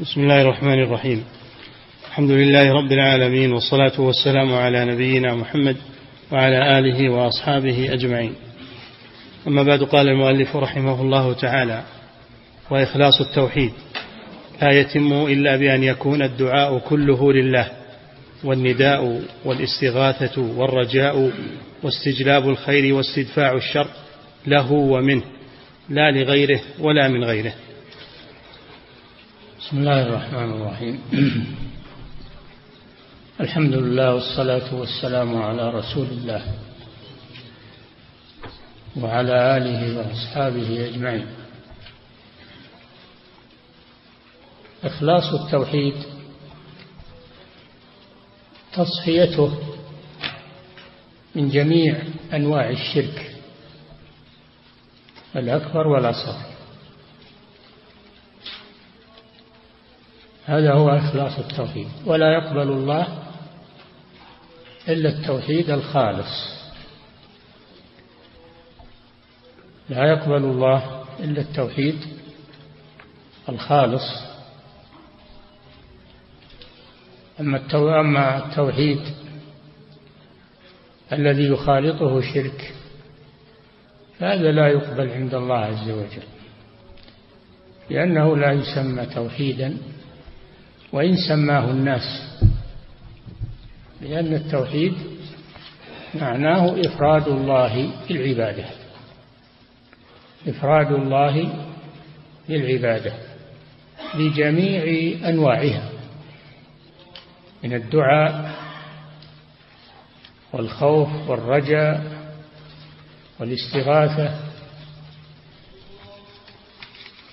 بسم الله الرحمن الرحيم. الحمد لله رب العالمين والصلاة والسلام على نبينا محمد وعلى آله وأصحابه أجمعين. أما بعد قال المؤلف رحمه الله تعالى وإخلاص التوحيد لا يتم إلا بأن يكون الدعاء كله لله والنداء والاستغاثة والرجاء واستجلاب الخير واستدفاع الشر له ومنه لا لغيره ولا من غيره. بسم الله الرحمن الرحيم. الحمد لله والصلاة والسلام على رسول الله وعلى آله وأصحابه أجمعين. إخلاص التوحيد تصفيته من جميع أنواع الشرك الأكبر والأصغر. هذا هو إخلاص التوحيد. ولا يقبل الله إلا التوحيد الخالص. لا يقبل الله إلا التوحيد الخالص. أما التوحيد الذي يخالطه شرك فهذا لا يقبل عند الله عز وجل لأنه لا يسمى توحيدا. وإن سماه الناس لأن التوحيد معناه إفراد الله بالعبادة. إفراد الله بالعبادة بجميع أنواعها من الدعاء والخوف والرجاء والاستغاثة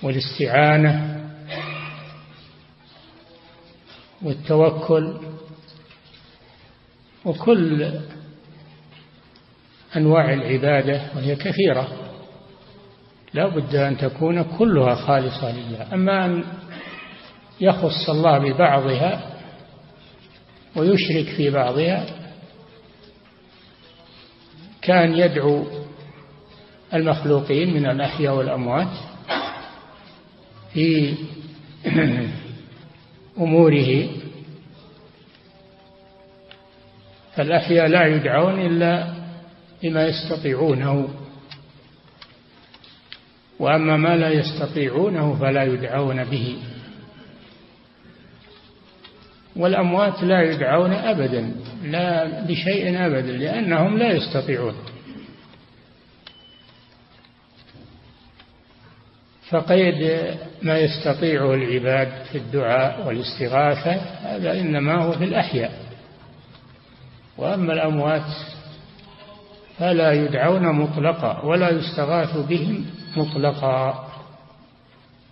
والاستعانة والتوكل وكل أنواع العبادة وهي كثيرة. لا بد أن تكون كلها خالصة لله. أما أن يخص الله ببعضها ويشرك في بعضها كان يدعو المخلوقين من الأحياء والأموات في أموره فالأحياء لا يدعون إلا بما يستطيعونه. وأما ما لا يستطيعونه فلا يدعون به. والأموات لا يدعون أبدا لا بشيء أبدا لأنهم لا يستطيعون. فقيد ما يستطيعه العباد في الدعاء والاستغاثة هذا إنما هو في الأحياء. وأما الأموات فلا يدعون مطلقا ولا يستغاث بهم مطلقا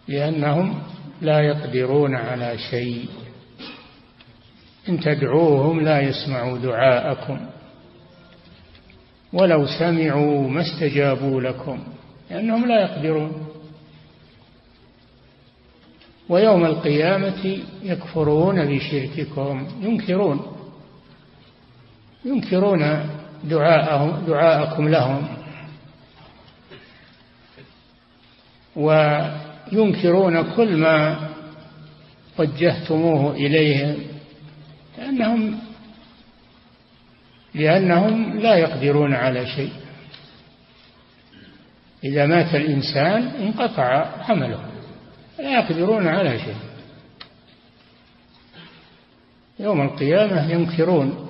لأنهم لا يقدرون على شيء. إن تدعوهم لا يسمعوا دعاءكم. ولو سمعوا ما استجابوا لكم لأنهم لا يقدرون. ويوم القيامة يكفرون بشرككم ينكرون. ينكرون دعاءهم دعاءكم لهم. وينكرون كل ما وجهتموه إليهم لأنهم لأنهم لا يقدرون على شيء. إذا مات الإنسان انقطع عمله لا يقدرون على شيء. يوم القيامة ينكرون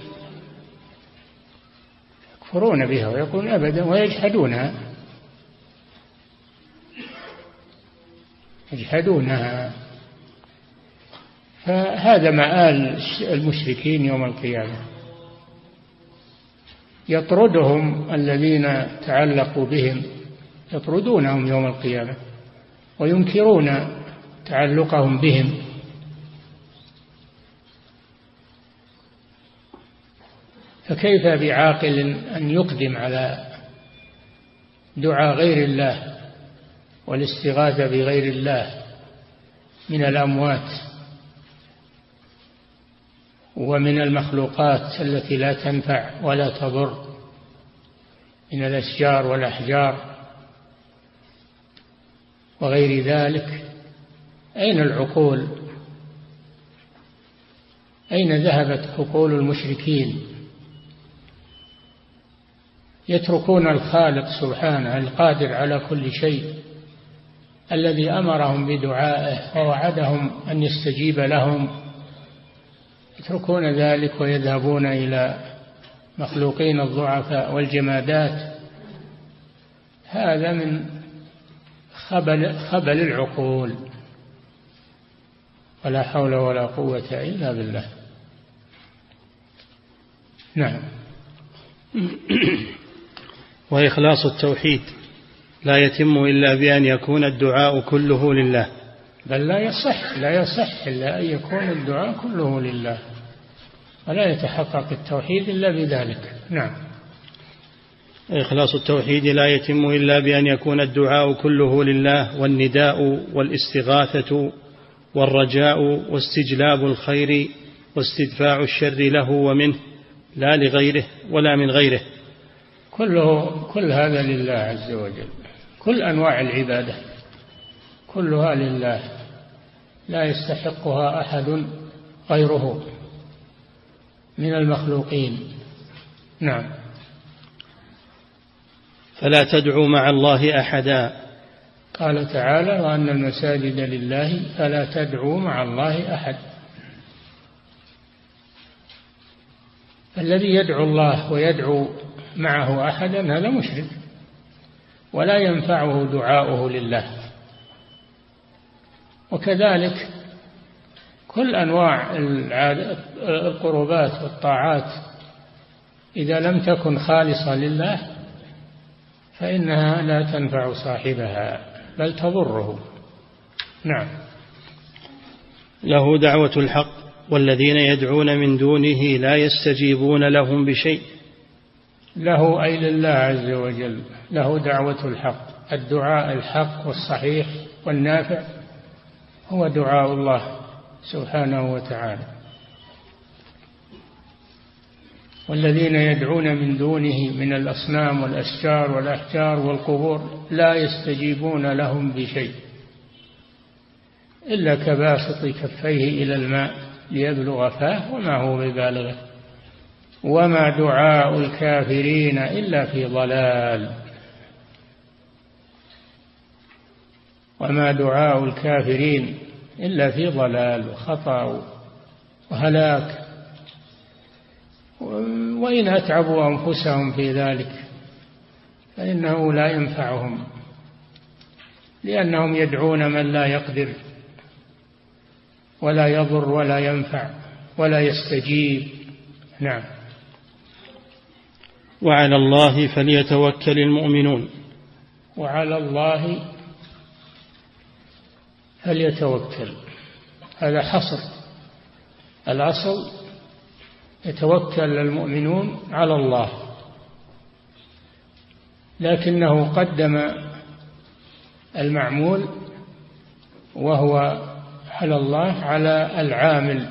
يكفرون بها ويقولون أبدا ويجحدونها. يجحدونها. فهذا مآل المشركين يوم القيامة. يطردهم الذين تعلقوا بهم. يطردونهم يوم القيامة. وينكرون تعلقهم بهم. فكيف بعاقل أن يقدم على دعاء غير الله والاستغاثة بغير الله من الأموات ومن المخلوقات التي لا تنفع ولا تضر من الأشجار والأحجار وغير ذلك أين العقول؟ أين ذهبت عقول المشركين؟ يتركون الخالق سبحانه القادر على كل شيء الذي أمرهم بدعائه ووعدهم أن يستجيب لهم. يتركون ذلك ويذهبون إلى مخلوقين الضعفاء والجمادات. هذا من خبل خبل العقول. ولا حول ولا قوة إلا بالله. نعم. وإخلاص التوحيد لا يتم إلا بأن يكون الدعاء كله لله. بل لا يصح لا يصح إلا أن يكون الدعاء كله لله. ولا يتحقق التوحيد إلا بذلك. نعم. إخلاص التوحيد لا يتم إلا بأن يكون الدعاء كله لله والنداء والاستغاثة والرجاء واستجلاب الخير واستدفاع الشر له ومنه لا لغيره ولا من غيره. كله كل هذا لله عز وجل. كل أنواع العبادة كلها لله. لا يستحقها أحد غيره من المخلوقين. نعم. فلا تدعوا مع الله أحدا. قال تعالى وأن المساجد لله فلا تدعوا مع الله أحد. الذي يدعو الله ويدعو معه أحدا هذا مشرك. ولا ينفعه دعاؤه لله. وكذلك كل أنواع القربات والطاعات إذا لم تكن خالصة لله فإنها لا تنفع صاحبها بل تضره. نعم. له دعوة الحق والذين يدعون من دونه لا يستجيبون لهم بشيء. له أي لله عز وجل له دعوة الحق الدعاء الحق والصحيح والنافع هو دعاء الله سبحانه وتعالى. والذين يدعون من دونه من الأصنام والأشجار والأحجار والقبور لا يستجيبون لهم بشيء إلا كباسط كفيه إلى الماء ليبلغ فاه وما هو ببالغه. وما دعاء الكافرين إلا في ضلال. وما دعاء الكافرين إلا في ضلال وخطأ وهلاك. وإن أتعبوا أنفسهم في ذلك فإنه لا ينفعهم لأنهم يدعون من لا يقدر ولا يضر ولا ينفع ولا يستجيب. نعم. وعلى الله فليتوكل المؤمنون. وعلى الله فليتوكل. هذا حصر. الأصل يتوكل المؤمنون على الله. لكنه قدم المعمول وهو على الله على العامل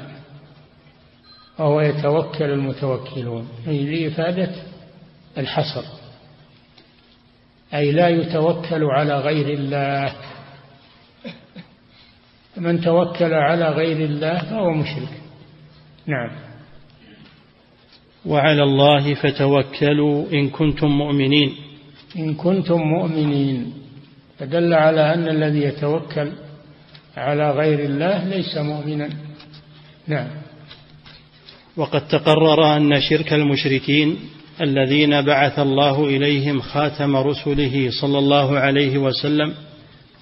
وهو يتوكل المتوكلون. لإفادة الحصر أي لا يتوكل على غير الله. من توكل على غير الله فهو مشرك. نعم. وعلى الله فتوكلوا إن كنتم مؤمنين. إن كنتم مؤمنين. فدل على أن الذي يتوكل على غير الله ليس مؤمنا. نعم. وقد تقرر أن شرك المشركين الذين بعث الله إليهم خاتم رسله صلى الله عليه وسلم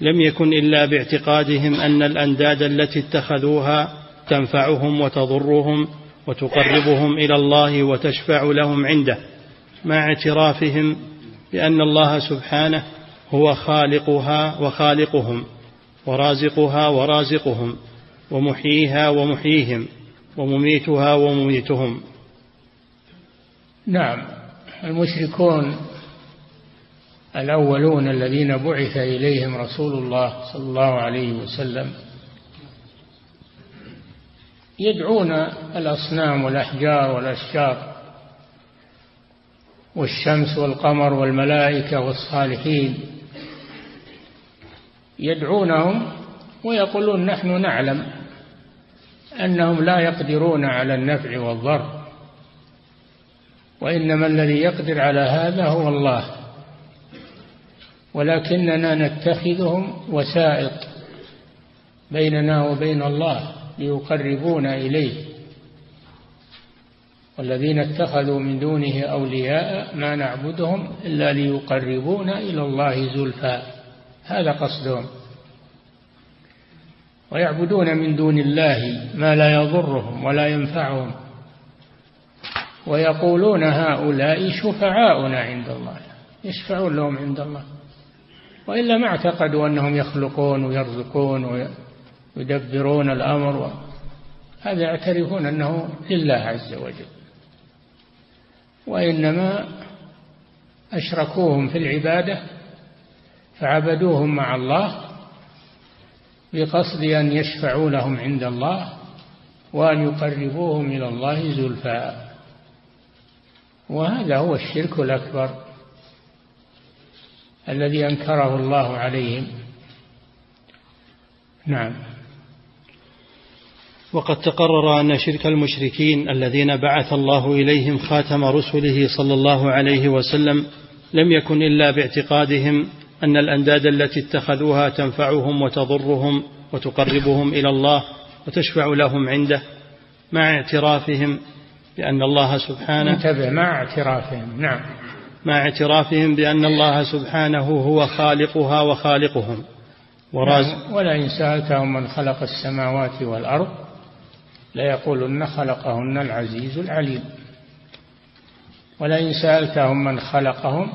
لم يكن إلا باعتقادهم أن الأنداد التي اتخذوها تنفعهم وتضرهم وتقربهم إلى الله وتشفع لهم عنده مع اعترافهم بأن الله سبحانه هو خالقها وخالقهم ورازقها ورازقهم ومحييها ومحييهم ومميتها ومميتهم. نعم. المشركون الأولون الذين بعث إليهم رسول الله صلى الله عليه وسلم يدعون الأصنام والأحجار والأشجار والشمس والقمر والملائكة والصالحين يدعونهم ويقولون نحن نعلم أنهم لا يقدرون على النفع والضر. وإنما الذي يقدر على هذا هو الله. ولكننا نتخذهم وسائط بيننا وبين الله ليقربونا إليه. والذين اتخذوا من دونه أولياء ما نعبدهم إلا ليقربونا إلى الله زلفى. هذا قصدهم. ويعبدون من دون الله ما لا يضرهم ولا ينفعهم. ويقولون هؤلاء شفعاؤنا عند الله يشفعون لهم عند الله. وإلا ما اعتقدوا أنهم يخلقون ويرزقون ويدبرون الأمر. هذا يعترفون أنه لله عز وجل. وإنما أشركوهم في العبادة فعبدوهم مع الله بقصد أن يشفعوا لهم عند الله وأن يقربوهم إلى الله زلفى. وهذا هو الشرك الأكبر الذي أنكره الله عليهم. نعم. وقد تقرر أن شرك المشركين الذين بعث الله إليهم خاتم رسله صلى الله عليه وسلم لم يكن إلا باعتقادهم أن الأنداد التي اتخذوها تنفعهم وتضرهم وتقربهم إلى الله وتشفع لهم عنده مع اعترافهم بأن الله سبحانه انتبه مع اعترافهم. نعم. مع اعترافهم بأن الله سبحانه هو خالقها وخالقهم. وراز نعم. ولئن سألتهم من خلق السماوات والأرض ليقولن خلقهن العزيز العليم. ولئن سألتهم من خلقهم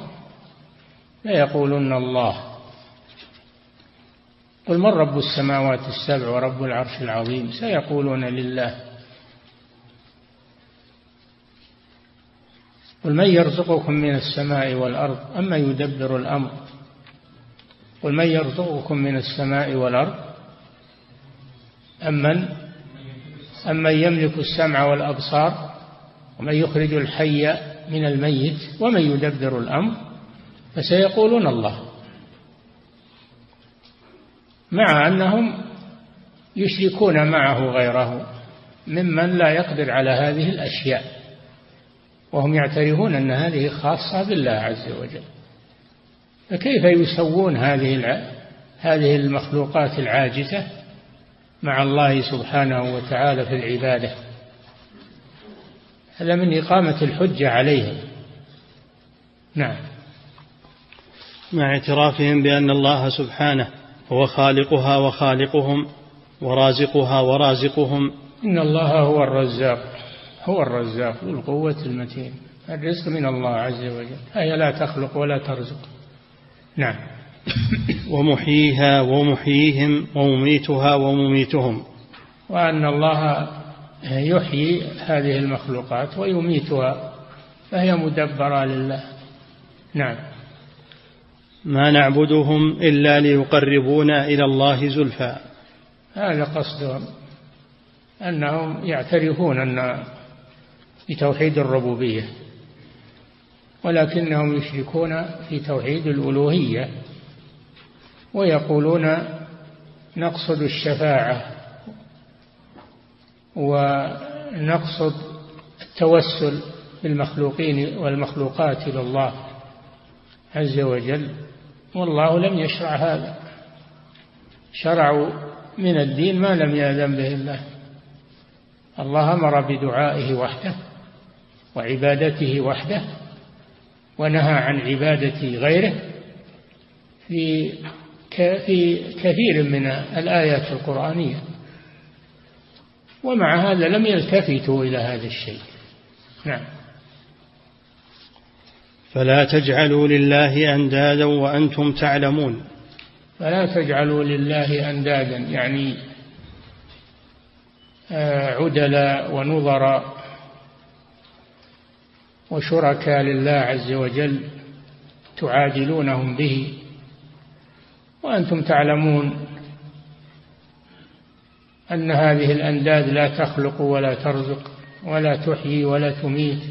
ليقولن الله. قل من رب السماوات السبع ورب العرش العظيم؟ سيقولون لله. قل من يرزقكم من السماء والأرض أما يدبر الأمر؟ قل من يرزقكم من السماء والأرض أمن أمن يملك السمع والأبصار ومن يخرج الحي من الميت ومن يدبر الأمر؟ فسيقولون الله. مع أنهم يشركون معه غيره ممن لا يقدر على هذه الأشياء. وهم يعترفون أن هذه خاصة بالله عز وجل. فكيف يسوون هذه هذه المخلوقات العاجزة مع الله سبحانه وتعالى في العبادة؟ هذا من إقامة الحجة عليهم. نعم. مع اعترافهم بأن الله سبحانه هو خالقها وخالقهم ورازقها ورازقهم. إن الله هو الرزاق. هو الرزاق ذو القوة المتين. الرزق من الله عز وجل. هي لا تخلق ولا ترزق. نعم. ومحييها ومحييهم ومميتها ومميتهم. وأن الله يحيي هذه المخلوقات ويميتها فهي مدبرة لله. نعم. ما نعبدهم إلا ليقربونا إلى الله زلفى. هذا قصدهم. أنهم يعترفون أن بتوحيد الربوبية ولكنهم يشركون في توحيد الألوهية ويقولون نقصد الشفاعة ونقصد التوسل بالمخلوقين والمخلوقات إلى الله عز وجل والله لم يشرع هذا. شرعوا من الدين ما لم يأذن به الله. الله أمر بدعائه وحده. وعبادته وحده ونهى عن عبادة غيره في في كثير من الآيات القرآنية. ومع هذا لم يلتفتوا إلى هذا الشيء. نعم. فلا تجعلوا لله أندادا وأنتم تعلمون. فلا تجعلوا لله أندادا يعني آه، عدلا ونظرا وشركاء لله عز وجل تعادلونهم به وأنتم تعلمون أن هذه الأنداد لا تخلق ولا ترزق ولا تحيي ولا تميت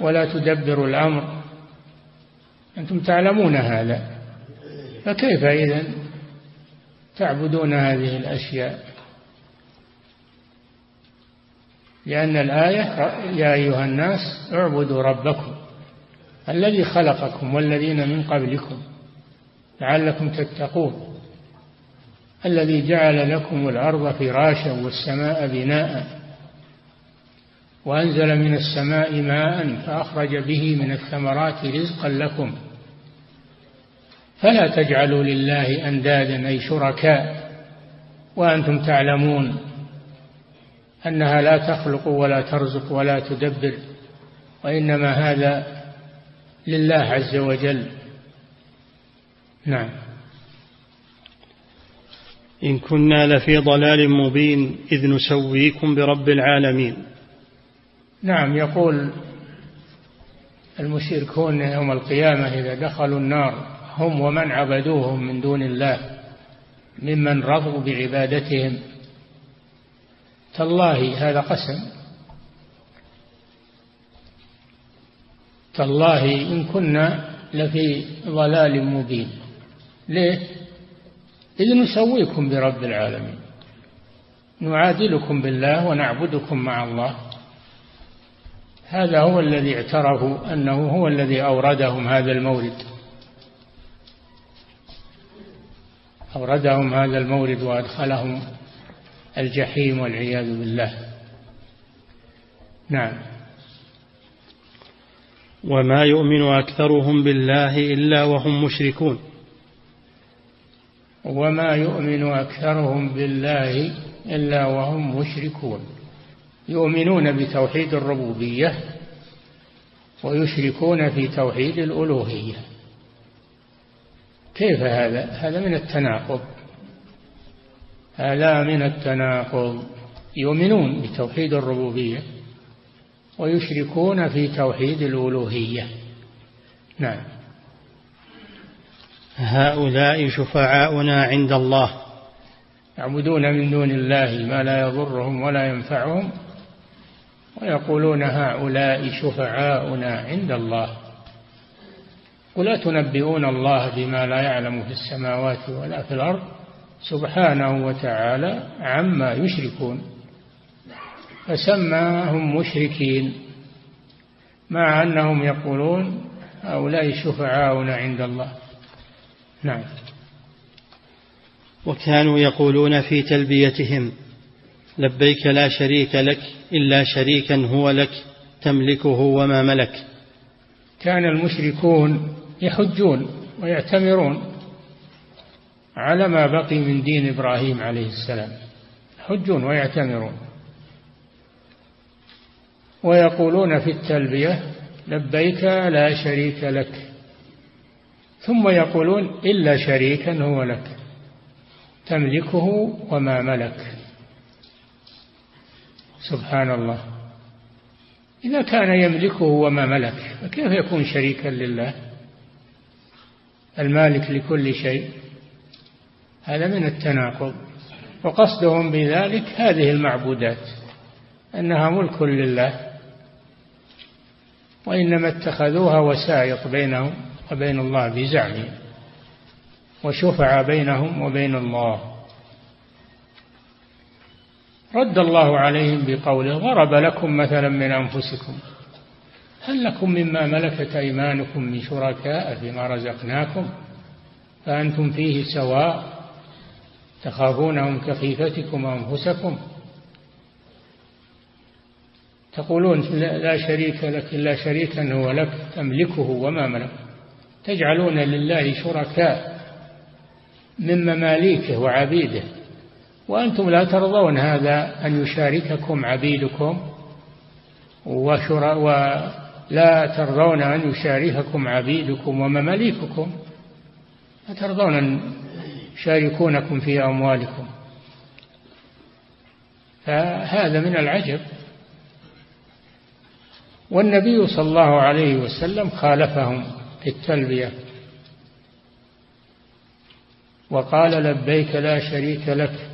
ولا تدبر الأمر. أنتم تعلمون هذا فكيف إذا تعبدون هذه الأشياء؟ لأن الآية يا أيها الناس اعبدوا ربكم الذي خلقكم والذين من قبلكم لعلكم تتقون الذي جعل لكم الأرض فراشا والسماء بناء وأنزل من السماء ماء فأخرج به من الثمرات رزقا لكم فلا تجعلوا لله أندادا أي شركاء وأنتم تعلمون أنها لا تخلق ولا ترزق ولا تدبر وإنما هذا لله عز وجل. نعم. إن كنا لفي ضلال مبين إذ نسويكم برب العالمين. نعم يقول المشركون يوم القيامة إذا دخلوا النار هم ومن عبدوهم من دون الله ممن رضوا بعبادتهم. تالله هذا قسم. تالله إن كنا لفي ضلال مبين. ليه؟ إذ نسويكم برب العالمين. نعادلكم بالله ونعبدكم مع الله. هذا هو الذي اعترفوا أنه هو الذي أوردهم هذا المورد. أوردهم هذا المورد وأدخلهم الجحيم والعياذ بالله. نعم. وما يؤمن أكثرهم بالله إلا وهم مشركون. وما يؤمن أكثرهم بالله إلا وهم مشركون. يؤمنون بتوحيد الربوبية ويشركون في توحيد الألوهية. كيف هذا؟ هذا من التناقض. هذا من التناقض. يؤمنون بتوحيد الربوبية ويشركون في توحيد الألوهية. نعم. هؤلاء شفعاؤنا عند الله. يعبدون من دون الله ما لا يضرهم ولا ينفعهم ويقولون هؤلاء شفعاؤنا عند الله. قل أتنبئون الله بما لا يعلم في السماوات ولا في الأرض؟ سبحانه وتعالى عما يشركون فسماهم مشركين مع أنهم يقولون هؤلاء شفعاؤنا عند الله. نعم. وكانوا يقولون في تلبيتهم لبيك لا شريك لك إلا شريكا هو لك تملكه وما ملك. كان المشركون يحجون ويعتمرون. على ما بقي من دين إبراهيم عليه السلام. يحجون ويعتمرون. ويقولون في التلبية لبيك لا شريك لك. ثم يقولون إلا شريكا هو لك. تملكه وما ملك. سبحان الله. إذا كان يملكه وما ملك فكيف يكون شريكا لله؟ المالك لكل شيء. هذا من التناقض. وقصدهم بذلك هذه المعبودات أنها ملك لله وإنما اتخذوها وسائط بينهم وبين الله بزعمهم وشفع بينهم وبين الله. رد الله عليهم بقوله ضرب لكم مثلا من أنفسكم هل لكم مما ملكت أيمانكم من شركاء فيما رزقناكم فأنتم فيه سواء تخافونهم كخيفتكم أنفسكم. تقولون لا شريك لك إلا شريكا هو لك تملكه وما ملك. تجعلون لله شركاء من مماليكه وعبيده. وأنتم لا ترضون هذا أن يشارككم عبيدكم وشر ولا ترضون أن يشارككم عبيدكم ومماليككم. لا ترضون أن يشاركونكم في أموالكم. فهذا من العجب. والنبي صلى الله عليه وسلم خالفهم في التلبية. وقال لبيك لا شريك لك.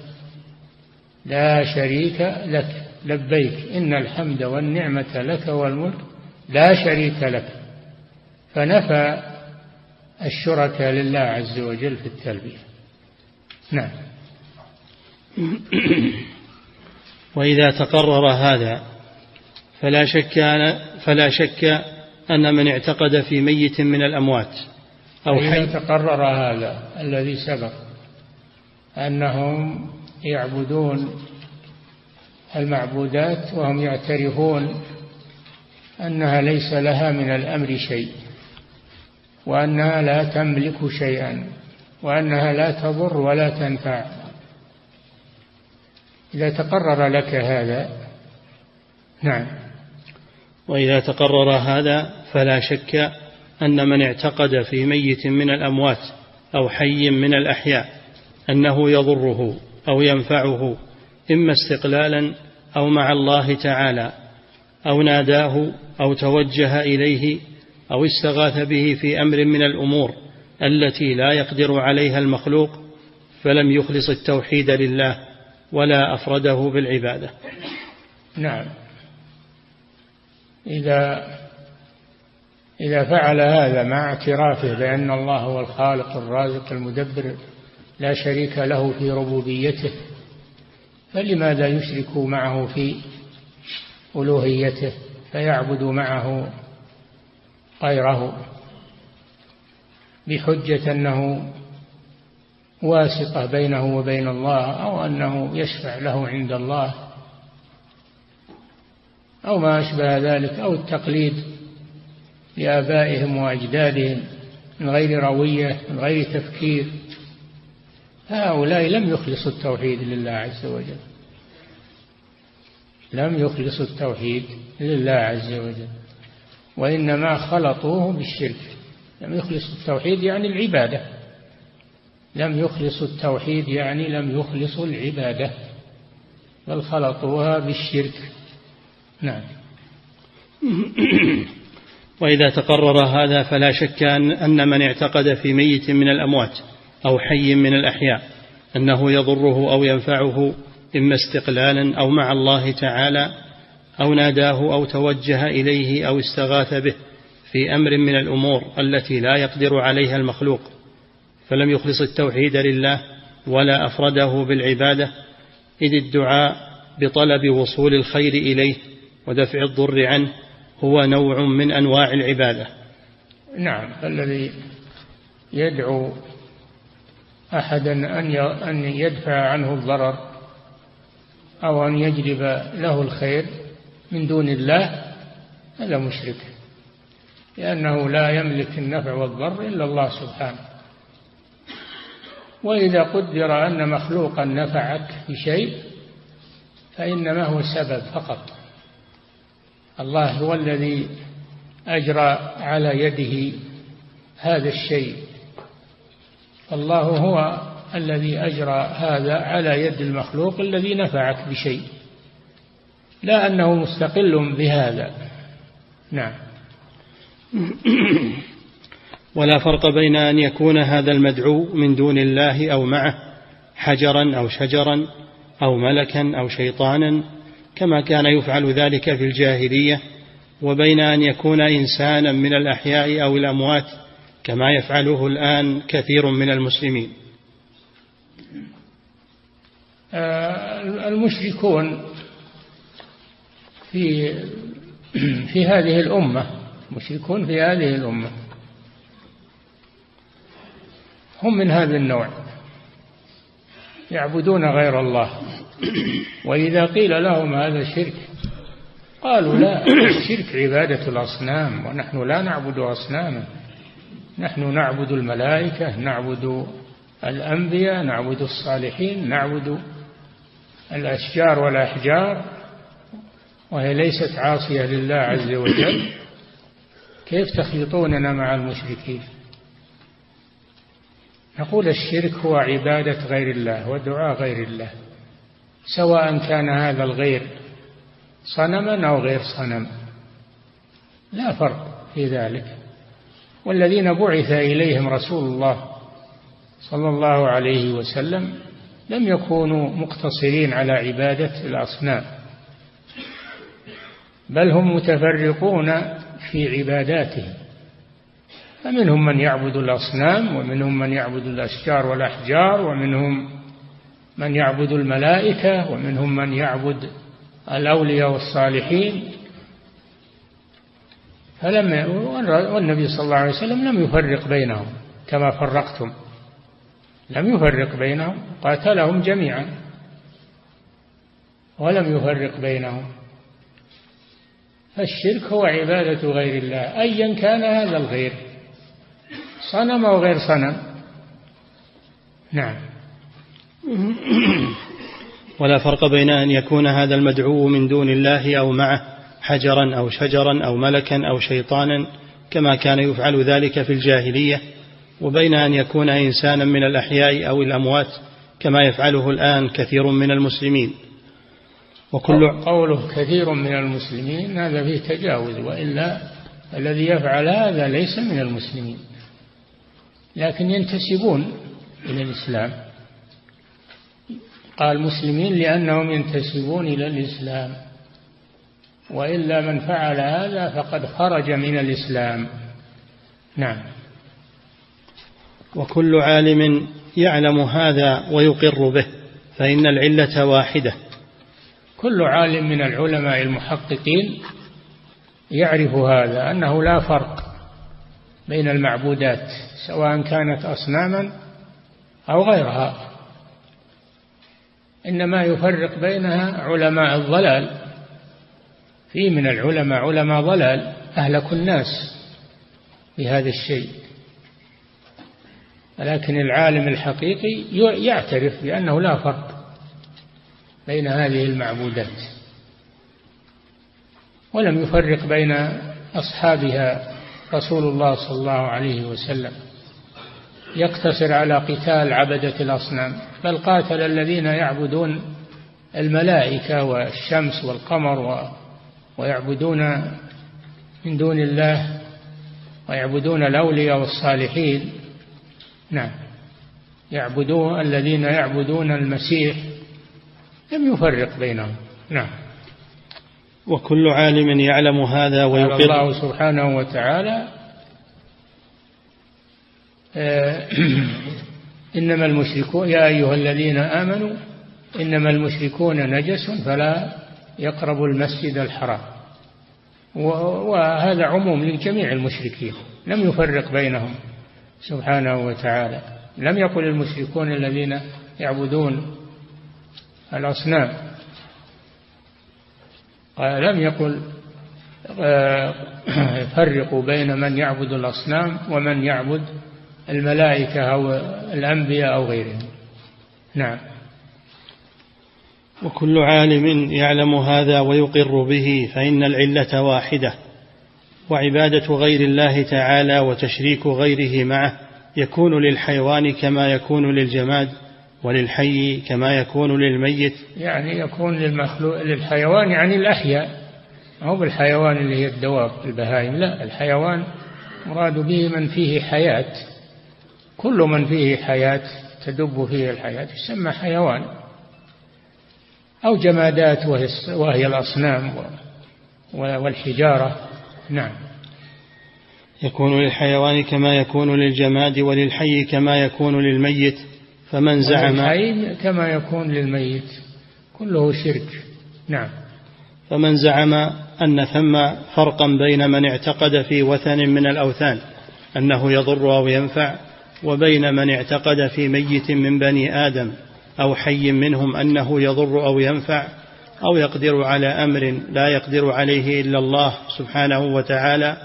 لا شريك لك. لبيك إن الحمد والنعمة لك والملك لا شريك لك. فنفى الشركاء لله عز وجل في التلبية. نعم. وإذا تقرر هذا فلا شك فلا شك أن من اعتقد في ميت من الأموات أو حي تقرر هذا الذي سبق أنهم يعبدون المعبودات وهم يعترفون أنها ليس لها من الأمر شيء وأنها لا تملك شيئا. وأنها لا تضر ولا تنفع. إذا تقرر لك هذا نعم. وإذا تقرر هذا فلا شك أن من اعتقد في ميت من الأموات أو حي من الأحياء أنه يضره أو ينفعه إما استقلالا أو مع الله تعالى أو ناداه أو توجه إليه أو استغاث به في أمر من الأمور. التي لا يقدر عليها المخلوق فلم يخلص التوحيد لله ولا أفرده بالعبادة. نعم. إذا إذا فعل هذا مع اعترافه بأن الله هو الخالق الرازق المدبر لا شريك له في ربوبيته فلماذا يشرك معه في ألوهيته؟ فيعبد معه غيره. بحجة أنه واسطة بينه وبين الله أو أنه يشفع له عند الله أو ما أشبه ذلك أو التقليد لآبائهم وأجدادهم من غير روية من غير تفكير. هؤلاء لم يخلصوا التوحيد لله عز وجل. لم يخلصوا التوحيد لله عز وجل. وإنما خلطوه بالشرك. لم يخلصوا التوحيد يعني العبادة. لم يخلصوا التوحيد يعني لم يخلصوا العبادة. بل خلطوها بالشرك. نعم. وإذا تقرر هذا فلا شك أن من اعتقد في ميت من الأموات أو حي من الأحياء أنه يضره أو ينفعه إما استقلالا أو مع الله تعالى أو ناداه أو توجه إليه أو استغاث به. في أمر من الأمور التي لا يقدر عليها المخلوق فلم يخلص التوحيد لله ولا أفرده بالعبادة إذ الدعاء بطلب وصول الخير إليه ودفع الضر عنه هو نوع من أنواع العبادة. نعم الذي يدعو أحدا أن يدفع عنه الضرر أو أن يجلب له الخير من دون الله هذا مشرك. لأنه لا يملك النفع والضر إلا الله سبحانه. وإذا قدر أن مخلوقا نفعك بشيء فإنما هو سبب فقط. الله هو الذي أجرى على يده هذا الشيء. الله هو الذي أجرى هذا على يد المخلوق الذي نفعك بشيء. لا أنه مستقل بهذا. نعم. ولا فرق بين أن يكون هذا المدعو من دون الله أو معه حجرا أو شجرا أو ملكا أو شيطانا كما كان يفعل ذلك في الجاهلية وبين أن يكون إنسانا من الأحياء أو الأموات كما يفعله الآن كثير من المسلمين. آه، المشركون في في هذه الأمة مشركون في هذه الأمة. هم من هذا النوع. يعبدون غير الله. وإذا قيل لهم هذا شرك قالوا لا الشرك عبادة الأصنام ونحن لا نعبد أصناما. نحن نعبد الملائكة نعبد الأنبياء نعبد الصالحين نعبد الأشجار والأحجار وهي ليست عاصية لله عز وجل. كيف تخلطوننا مع المشركين؟ نقول الشرك هو عبادة غير الله ودعاء غير الله سواء كان هذا الغير صنما أو غير صنم. لا فرق في ذلك. والذين بعث إليهم رسول الله صلى الله عليه وسلم لم يكونوا مقتصرين على عبادة الأصنام بل هم متفرقون في عباداتهم فمنهم من يعبد الأصنام ومنهم من يعبد الأشجار والأحجار ومنهم من يعبد الملائكة ومنهم من يعبد الأولياء والصالحين. فلم والنبي صلى الله عليه وسلم لم يفرق بينهم كما فرقتم. لم يفرق بينهم قاتلهم جميعا. ولم يفرق بينهم. فالشرك هو عبادة غير الله أيا كان هذا الغير. صنم أو غير صنم؟ نعم. ولا فرق بين أن يكون هذا المدعو من دون الله أو معه حجرا أو شجرا أو ملكا أو شيطانا كما كان يفعل ذلك في الجاهلية. وبين أن يكون إنسانا من الأحياء أو الأموات كما يفعله الآن كثير من المسلمين. وكل قوله كثير من المسلمين هذا فيه تجاوز وإلا الذي يفعل هذا ليس من المسلمين. لكن ينتسبون إلى الإسلام. قال مسلمين لأنهم ينتسبون إلى الإسلام. وإلا من فعل هذا فقد خرج من الإسلام. نعم. وكل عالم يعلم هذا ويقر به فإن العلة واحدة. كل عالم من العلماء المحققين يعرف هذا أنه لا فرق بين المعبودات سواء كانت أصناما أو غيرها. إنما يفرق بينها علماء الضلال. في من العلماء علماء ضلال أهلكوا الناس بهذا الشيء. لكن العالم الحقيقي يعترف بأنه لا فرق. بين هذه المعبودات ولم يفرق بين أصحابها رسول الله صلى الله عليه وسلم. يقتصر على قتال عبدة الأصنام بل قاتل الذين يعبدون الملائكة والشمس والقمر ويعبدون من دون الله ويعبدون الأولياء والصالحين. نعم. يعبدون الذين يعبدون المسيح لم يفرق بينهم. نعم. وكل عالم يعلم هذا ويقر. الله سبحانه وتعالى آه، إنما المشركون يا أيها الذين آمنوا إنما المشركون نجس فلا يقربوا المسجد الحرام. وهذا عموم لجميع المشركين لم يفرق بينهم سبحانه وتعالى. لم يقل المشركون الذين يعبدون الأصنام. لم يقل آه، فرقوا بين من يعبد الأصنام ومن يعبد الملائكة أو الأنبياء أو غيرهم. نعم. وكل عالم يعلم هذا ويقر به فإن العلة واحدة وعبادة غير الله تعالى وتشريك غيره معه يكون للحيوان كما يكون للجماد. وللحي كما يكون للميت. يعني يكون للمخلوق للحيوان يعني الأحياء. أو بالحيوان اللي هي الدواب البهائم لا الحيوان مراد به من فيه حياة. كل من فيه حياة تدب فيه الحياة يسمى حيوان. أو جمادات وهي الأصنام والحجارة. نعم. يكون للحيوان كما يكون للجماد وللحي كما يكون للميت. فمن زعم الحي كما يكون للميت. كله شرك. نعم. فمن زعم أن ثم فرقا بين من اعتقد في وثن من الأوثان أنه يضر أو ينفع وبين من اعتقد في ميت من بني آدم أو حي منهم أنه يضر أو ينفع أو يقدر على أمر لا يقدر عليه إلا الله سبحانه وتعالى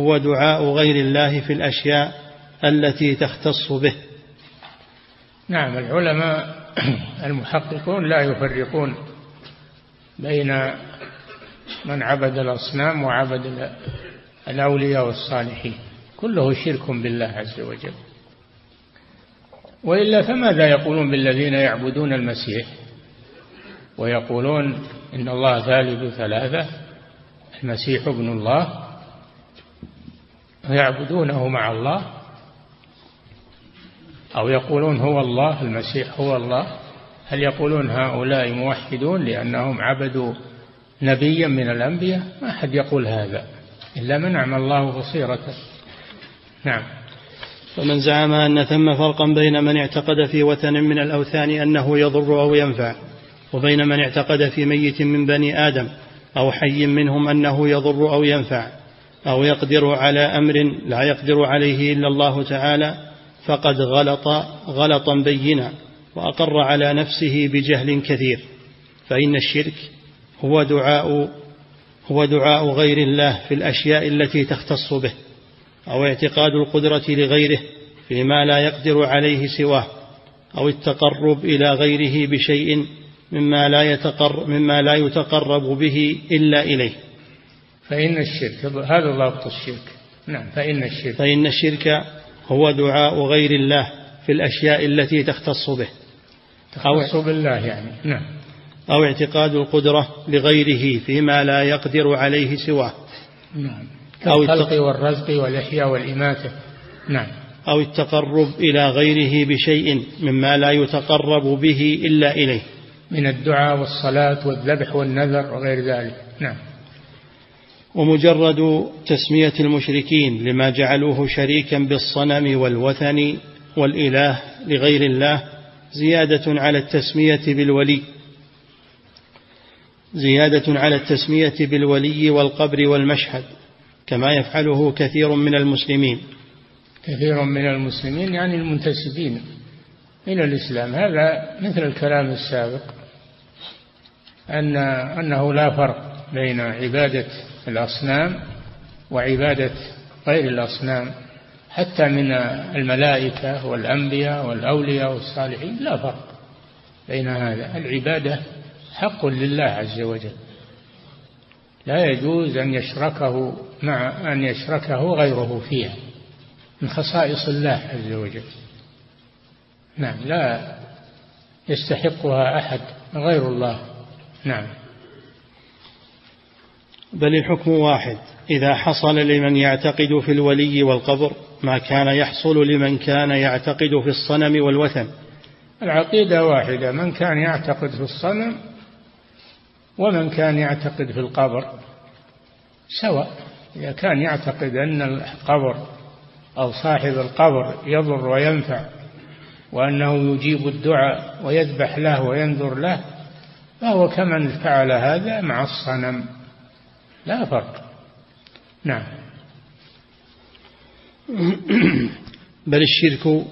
هو دعاء غير الله في الأشياء التي تختص به. نعم العلماء المحققون لا يفرقون بين من عبد الأصنام وعبد الأولياء والصالحين. كله شرك بالله عز وجل. وإلا فماذا يقولون بالذين يعبدون المسيح؟ ويقولون إن الله ثالث ثلاثة المسيح ابن الله ويعبدونه مع الله أو يقولون هو الله المسيح هو الله هل يقولون هؤلاء موحدون لأنهم عبدوا نبيا من الأنبياء؟ ما أحد يقول هذا إلا من أعمى الله بصيرته. نعم. فمن زعم أن ثم فرقا بين من اعتقد في وثن من الأوثان أنه يضر أو ينفع وبين من اعتقد في ميت من بني آدم أو حي منهم أنه يضر أو ينفع أو يقدر على أمر لا يقدر عليه إلا الله تعالى فقد غلط غلطا بينا وأقر على نفسه بجهل كثير فإن الشرك هو دعاء هو دعاء غير الله في الأشياء التي تختص به أو اعتقاد القدرة لغيره فيما لا يقدر عليه سواه أو التقرب إلى غيره بشيء مما لا يتقرب مما لا يتقرب به إلا إليه. فإن الشرك هذا ضابط الشرك. نعم فإن الشرك. فإن الشرك هو دعاء غير الله في الأشياء التي تختص به. تختص بالله يعني. نعم. أو اعتقاد القدرة لغيره فيما لا يقدر عليه سواه. نعم. كالخلق والرزق والإحياء والإماتة. نعم. أو التقرب إلى غيره بشيء مما لا يتقرب به إلا إليه. من الدعاء والصلاة والذبح والنذر وغير ذلك. نعم. ومجرد تسمية المشركين لما جعلوه شريكا بالصنم والوثن والإله لغير الله زيادة على التسمية بالولي. زيادة على التسمية بالولي والقبر والمشهد كما يفعله كثير من المسلمين. كثير من المسلمين يعني المنتسبين إلى الإسلام. هذا مثل الكلام السابق أن أنه لا فرق بين عبادة الأصنام وعبادة غير الأصنام حتى من الملائكة والأنبياء والأولياء والصالحين لا فرق بين هذا. العبادة حق لله عز وجل. لا يجوز أن يشركه مع أن يشركه غيره فيها من خصائص الله عز وجل. نعم لا يستحقها أحد غير الله. نعم. بل الحكم واحد. إذا حصل لمن يعتقد في الولي والقبر ما كان يحصل لمن كان يعتقد في الصنم والوثن. العقيدة واحدة من كان يعتقد في الصنم ومن كان يعتقد في القبر. سواء إذا كان يعتقد أن القبر أو صاحب القبر يضر وينفع وأنه يجيب الدعاء ويذبح له وينذر له فهو كمن فعل هذا مع الصنم. لا فرق. نعم. بل الشرك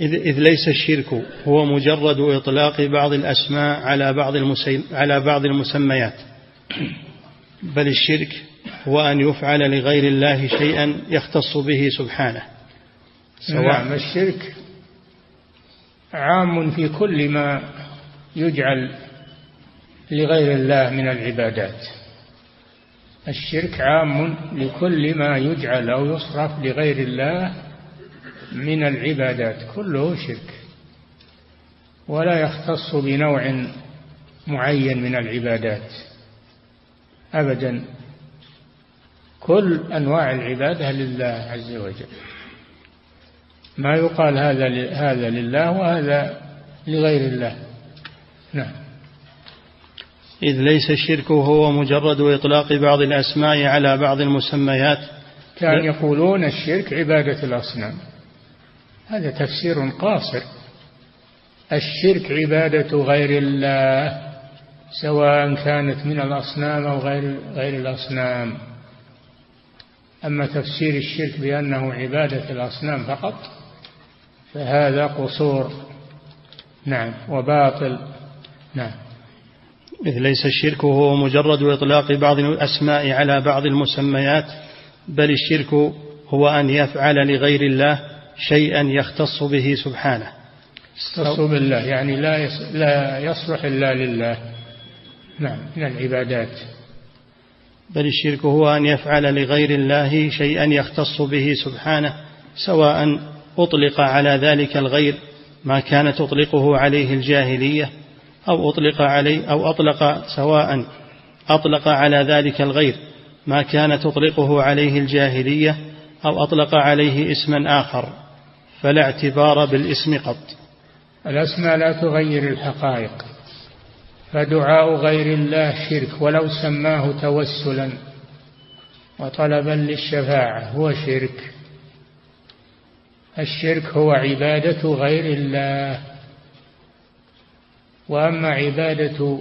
إذ ليس الشرك هو مجرد إطلاق بعض الأسماء على بعض على بعض المسميات. بل الشرك هو أن يفعل لغير الله شيئا يختص به سبحانه. سواء نعم الشرك عام في كل ما يجعل لغير الله من العبادات. الشرك عام لكل ما يجعل أو يصرف لغير الله من العبادات كله شرك. ولا يختص بنوع معين من العبادات أبدا. كل أنواع العبادة لله عز وجل. ما يقال هذا هذا لله وهذا لغير الله. نعم. إذ ليس الشرك هو مجرد إطلاق بعض الأسماء على بعض المسميات. كان يقولون الشرك عبادة الأصنام. هذا تفسير قاصر. الشرك عبادة غير الله سواء كانت من الأصنام أو غير غير الأصنام. أما تفسير الشرك بأنه عبادة الأصنام فقط فهذا قصور. نعم وباطل. نعم. إذ ليس الشرك هو مجرد إطلاق بعض الأسماء على بعض المسميات بل الشرك هو أن يفعل لغير الله شيئا يختص به سبحانه. يختص بالله يعني لا لا يصلح إلا لله. نعم من العبادات. بل الشرك هو أن يفعل لغير الله شيئا يختص به سبحانه سواء أطلق على ذلك الغير ما كانت تطلقه عليه الجاهلية أو أطلق عليه أو أطلق سواء أطلق على ذلك الغير ما كانت تطلقه عليه الجاهلية أو أطلق عليه اسما آخر فلا اعتبار بالاسم قط. الأسماء لا تغير الحقائق فدعاء غير الله شرك ولو سماه توسلا وطلبا للشفاعة هو شرك. الشرك هو عبادة غير الله. وأما عبادة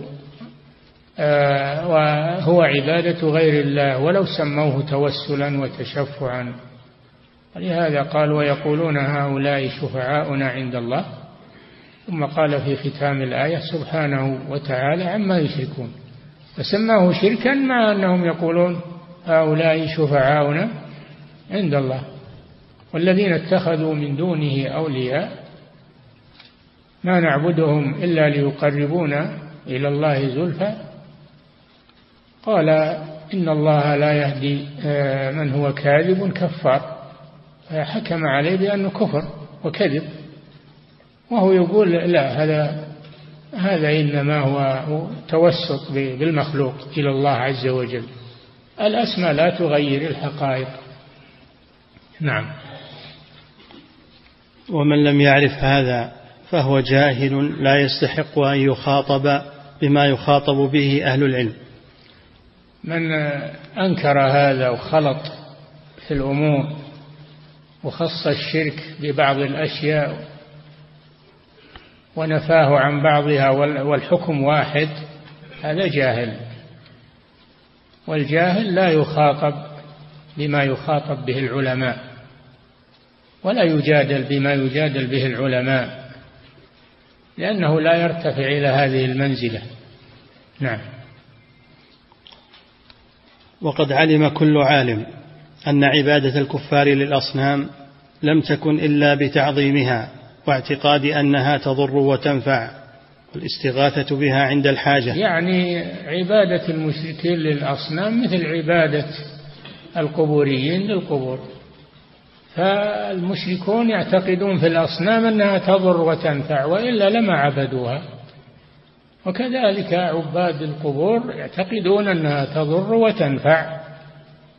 آه وهو عبادة غير الله ولو سموه توسلا وتشفعا. ولهذا قال ويقولون هؤلاء شفعاؤنا عند الله؟ ثم قال في ختام الآية سبحانه وتعالى عما يشركون. فسماه شركا مع أنهم يقولون هؤلاء شفعاؤنا عند الله والذين اتخذوا من دونه أولياء ما نعبدهم إلا ليقربونا إلى الله زلفى. قال إن الله لا يهدي آه، من هو كاذب كفار. فحكم عليه بأنه كفر وكذب. وهو يقول لا هذا هذا إنما هو توسط بالمخلوق إلى الله عز وجل. الأسماء لا تغير الحقائق. نعم. ومن لم يعرف هذا فهو جاهل لا يستحق أن يخاطب بما يخاطب به أهل العلم. من أنكر هذا وخلط في الأمور وخص الشرك ببعض الأشياء ونفاه عن بعضها والحكم واحد هذا جاهل. والجاهل لا يخاطب بما يخاطب به العلماء ولا يجادل بما يجادل به العلماء. لأنه لا يرتفع إلى هذه المنزلة. نعم. وقد علم كل عالم أن عبادة الكفار للأصنام لم تكن إلا بتعظيمها واعتقاد أنها تضر وتنفع والاستغاثة بها عند الحاجة. يعني عبادة المشركين للأصنام مثل عبادة القبوريين للقبور. فالمشركون يعتقدون في الأصنام أنها تضر وتنفع وإلا لما عبدوها. وكذلك عباد القبور يعتقدون أنها تضر وتنفع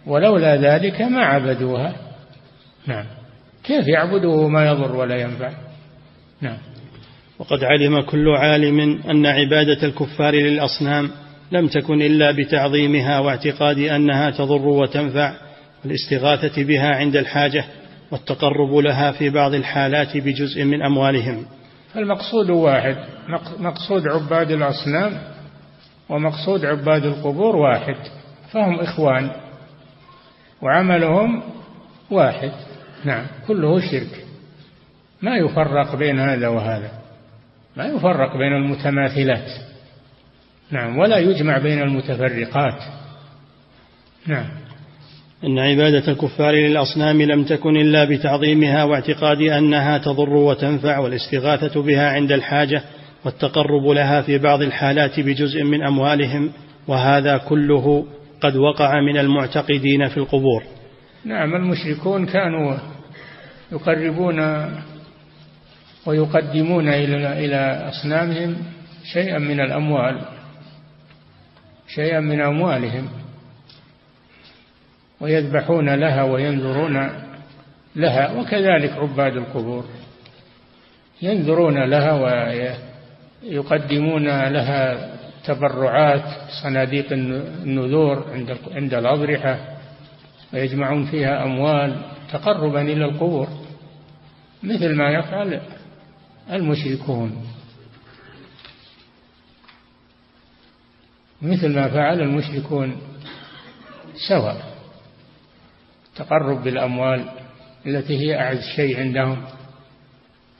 ولولا ذلك ما عبدوها. نعم. كيف يعبده ما يضر ولا ينفع؟ نعم. وقد علم كل عالم أن عبادة الكفار للأصنام لم تكن إلا بتعظيمها واعتقاد أنها تضر وتنفع والاستغاثة بها عند الحاجة والتقرب لها في بعض الحالات بجزء من أموالهم. المقصود واحد مقصود عباد الأصنام ومقصود عباد القبور واحد فهم إخوان وعملهم واحد. نعم كله شرك. ما يفرق بين هذا وهذا. ما يفرق بين المتماثلات. نعم ولا يجمع بين المتفرقات. نعم. إن عبادة الكفار للأصنام لم تكن إلا بتعظيمها واعتقاد أنها تضر وتنفع والاستغاثة بها عند الحاجة والتقرب لها في بعض الحالات بجزء من أموالهم وهذا كله قد وقع من المعتقدين في القبور. نعم المشركون كانوا يقربون ويقدمون إلى إلى أصنامهم شيئا من الأموال شيئا من أموالهم. ويذبحون لها وينذرون لها وكذلك عباد القبور ينذرون لها ويقدمون لها تبرعات صناديق النذور عند عند الأضرحة ويجمعون فيها أموال تقربا إلى القبور مثل ما يفعل المشركون. مثل ما فعل المشركون سواء تقرب بالأموال التي هي أعز شيء عندهم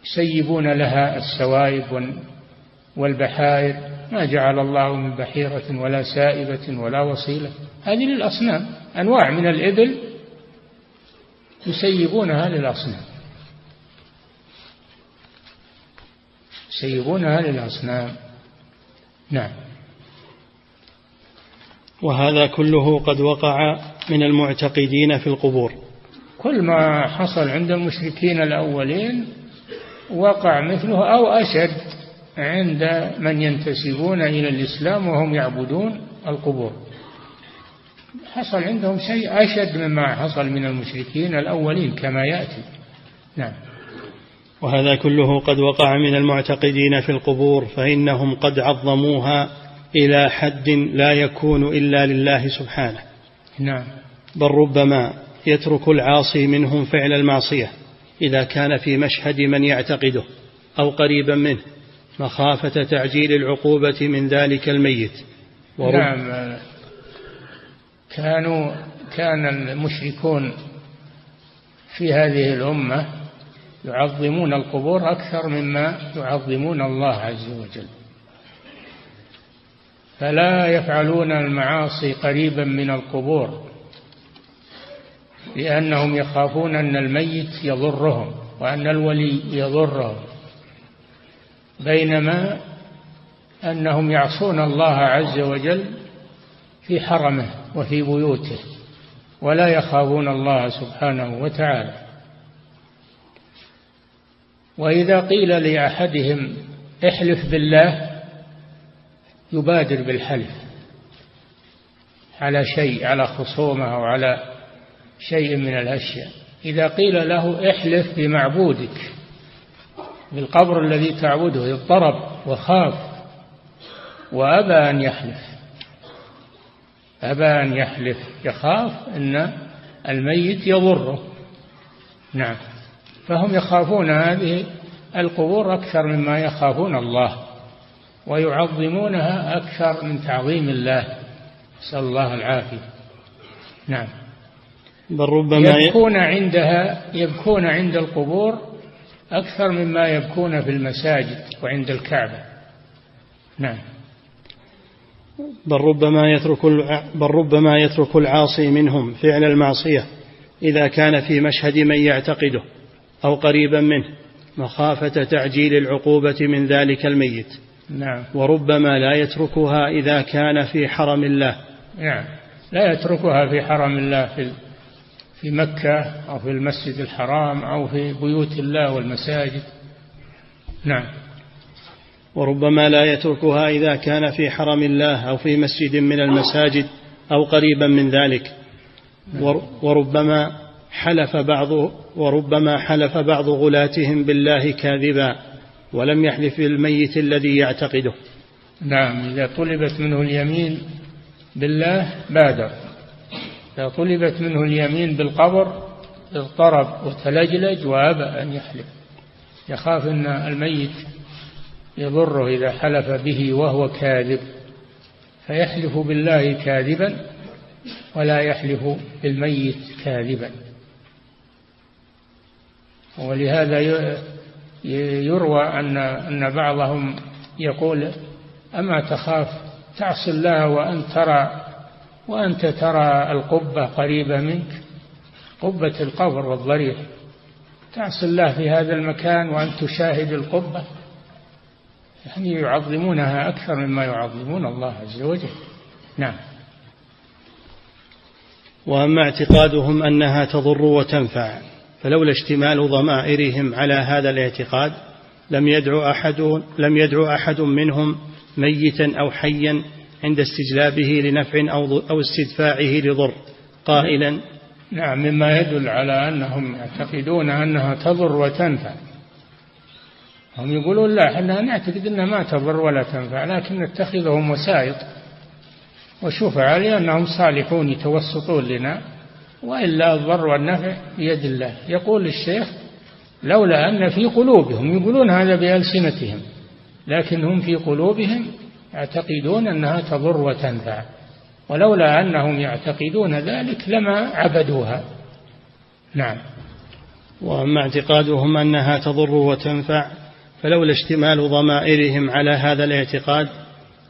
يسيبون لها السوائب والبحائر. ما جعل الله من بحيرة ولا سائبة ولا وصيلة. هذه للأصنام. أنواع من الإبل يسيبونها للأصنام. يسيبونها للأصنام. نعم. وهذا كله قد وقع من المعتقدين في القبور. كل ما حصل عند المشركين الأولين وقع مثله أو أشد عند من ينتسبون إلى الإسلام وهم يعبدون القبور. حصل عندهم شيء أشد مما حصل من المشركين الأولين كما يأتي. نعم. وهذا كله قد وقع من المعتقدين في القبور فإنهم قد عظموها إلى حد لا يكون إلا لله سبحانه. نعم. بل ربما يترك العاصي منهم فعل المعصية إذا كان في مشهد من يعتقده أو قريبا منه مخافة تعجيل العقوبة من ذلك الميت. نعم. كانوا كان المشركون في هذه الأمة يعظمون القبور أكثر مما يعظمون الله عز وجل. فلا يفعلون المعاصي قريبا من القبور لأنهم يخافون أن الميت يضرهم وأن الولي يضرهم بينما أنهم يعصون الله عز وجل في حرمه وفي بيوته ولا يخافون الله سبحانه وتعالى. وإذا قيل لأحدهم احلف بالله يبادر بالحلف على شيء على خصومة أو على شيء من الأشياء. إذا قيل له احلف بمعبودك بالقبر الذي تعبده اضطرب وخاف وأبى أن يحلف. أبى أن يحلف يخاف أن الميت يضره. نعم. فهم يخافون هذه القبور أكثر مما يخافون الله. ويعظمونها أكثر من تعظيم الله. نسأل الله العافية. نعم. بل ربما يبكون عندها يبكون عند القبور أكثر مما يبكون في المساجد وعند الكعبة. نعم. بل ربما يترك بل ربما يترك العاصي منهم فعل المعصية إذا كان في مشهد من يعتقده أو قريبا منه مخافة تعجيل العقوبة من ذلك الميت. نعم. وربما لا يتركها إذا كان في حرم الله. نعم. لا يتركها في حرم الله في في مكة أو في المسجد الحرام أو في بيوت الله والمساجد. نعم. وربما لا يتركها إذا كان في حرم الله أو في مسجد من المساجد أو قريبا من ذلك. وربما حلف بعض وربما حلف بعض غلاتهم بالله كاذبا. ولم يحلف بالميت الذي يعتقده. نعم إذا طلبت منه اليمين بالله بادر. إذا طلبت منه اليمين بالقبر اضطرب وتلجلج وأبى أن يحلف. يخاف أن الميت يضره إذا حلف به وهو كاذب. فيحلف بالله كاذبا ولا يحلف بالميت كاذبا. ولهذا يروى أن أن بعضهم يقول أما تخاف؟ تعصي الله وأن ترى وأنت ترى القبة قريبة منك قبة القبر والضريح. تعصي الله في هذا المكان وأن تشاهد القبة. يعني يعظمونها أكثر مما يعظمون الله عز وجل. نعم. وأما اعتقادهم أنها تضر وتنفع. فلولا اشتمال ضمائرهم على هذا الاعتقاد لم يدعو أحد لم يدعو أحد منهم ميتا أو حيا عند استجلابه لنفع أو أو استدفاعه لضر قائلا. نعم مما يدل على أنهم يعتقدون أنها تضر وتنفع. هم يقولون لا إحنا نعتقد إنها ما تضر ولا تنفع لكن نتخذهم وسائط وشفعاء لأنهم صالحون يتوسطون لنا. وإلا الضر والنفع بيد الله. يقول الشيخ لولا أن في قلوبهم يقولون هذا بألسنتهم لكن هم في قلوبهم يعتقدون أنها تضر وتنفع. ولولا أنهم يعتقدون ذلك لما عبدوها. نعم. وأما اعتقادهم أنها تضر وتنفع فلولا اشتمال ضمائرهم على هذا الاعتقاد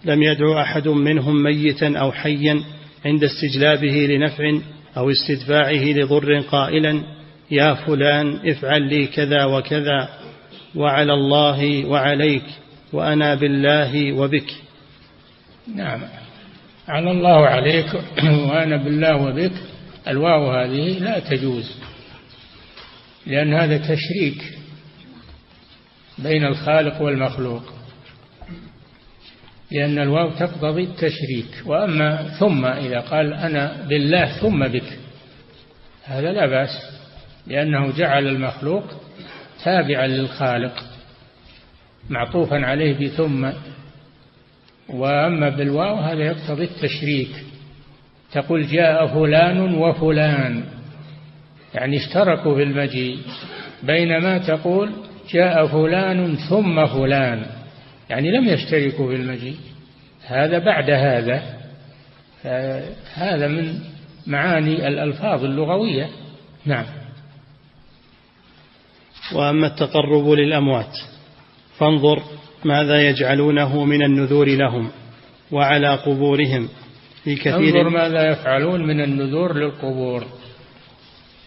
لم يدعو أحد منهم ميتا أو حيا عند استجلابه لنفع أو استدفاعه لضر قائلا يا فلان افعل لي كذا وكذا وعلى الله وعليك وأنا بالله وبك. نعم. على الله عليك وأنا بالله وبك. الواو هذه لا تجوز لأن هذا تشريك بين الخالق والمخلوق. لأن الواو تقتضي التشريك. وأما ثم إذا قال أنا بالله ثم بك هذا لا بأس لأنه جعل المخلوق تابعا للخالق معطوفا عليه بثم. وأما بالواو هذا يقتضي التشريك. تقول جاء فلان وفلان يعني اشتركوا في المجيء. بينما تقول جاء فلان ثم فلان. يعني لم يشتركوا في المجيء. هذا بعد هذا. هذا من معاني الألفاظ اللغوية. نعم. وأما التقرب للأموات فانظر ماذا يجعلونه من النذور لهم وعلى قبورهم في كثير. انظر ماذا يفعلون من النذور للقبور.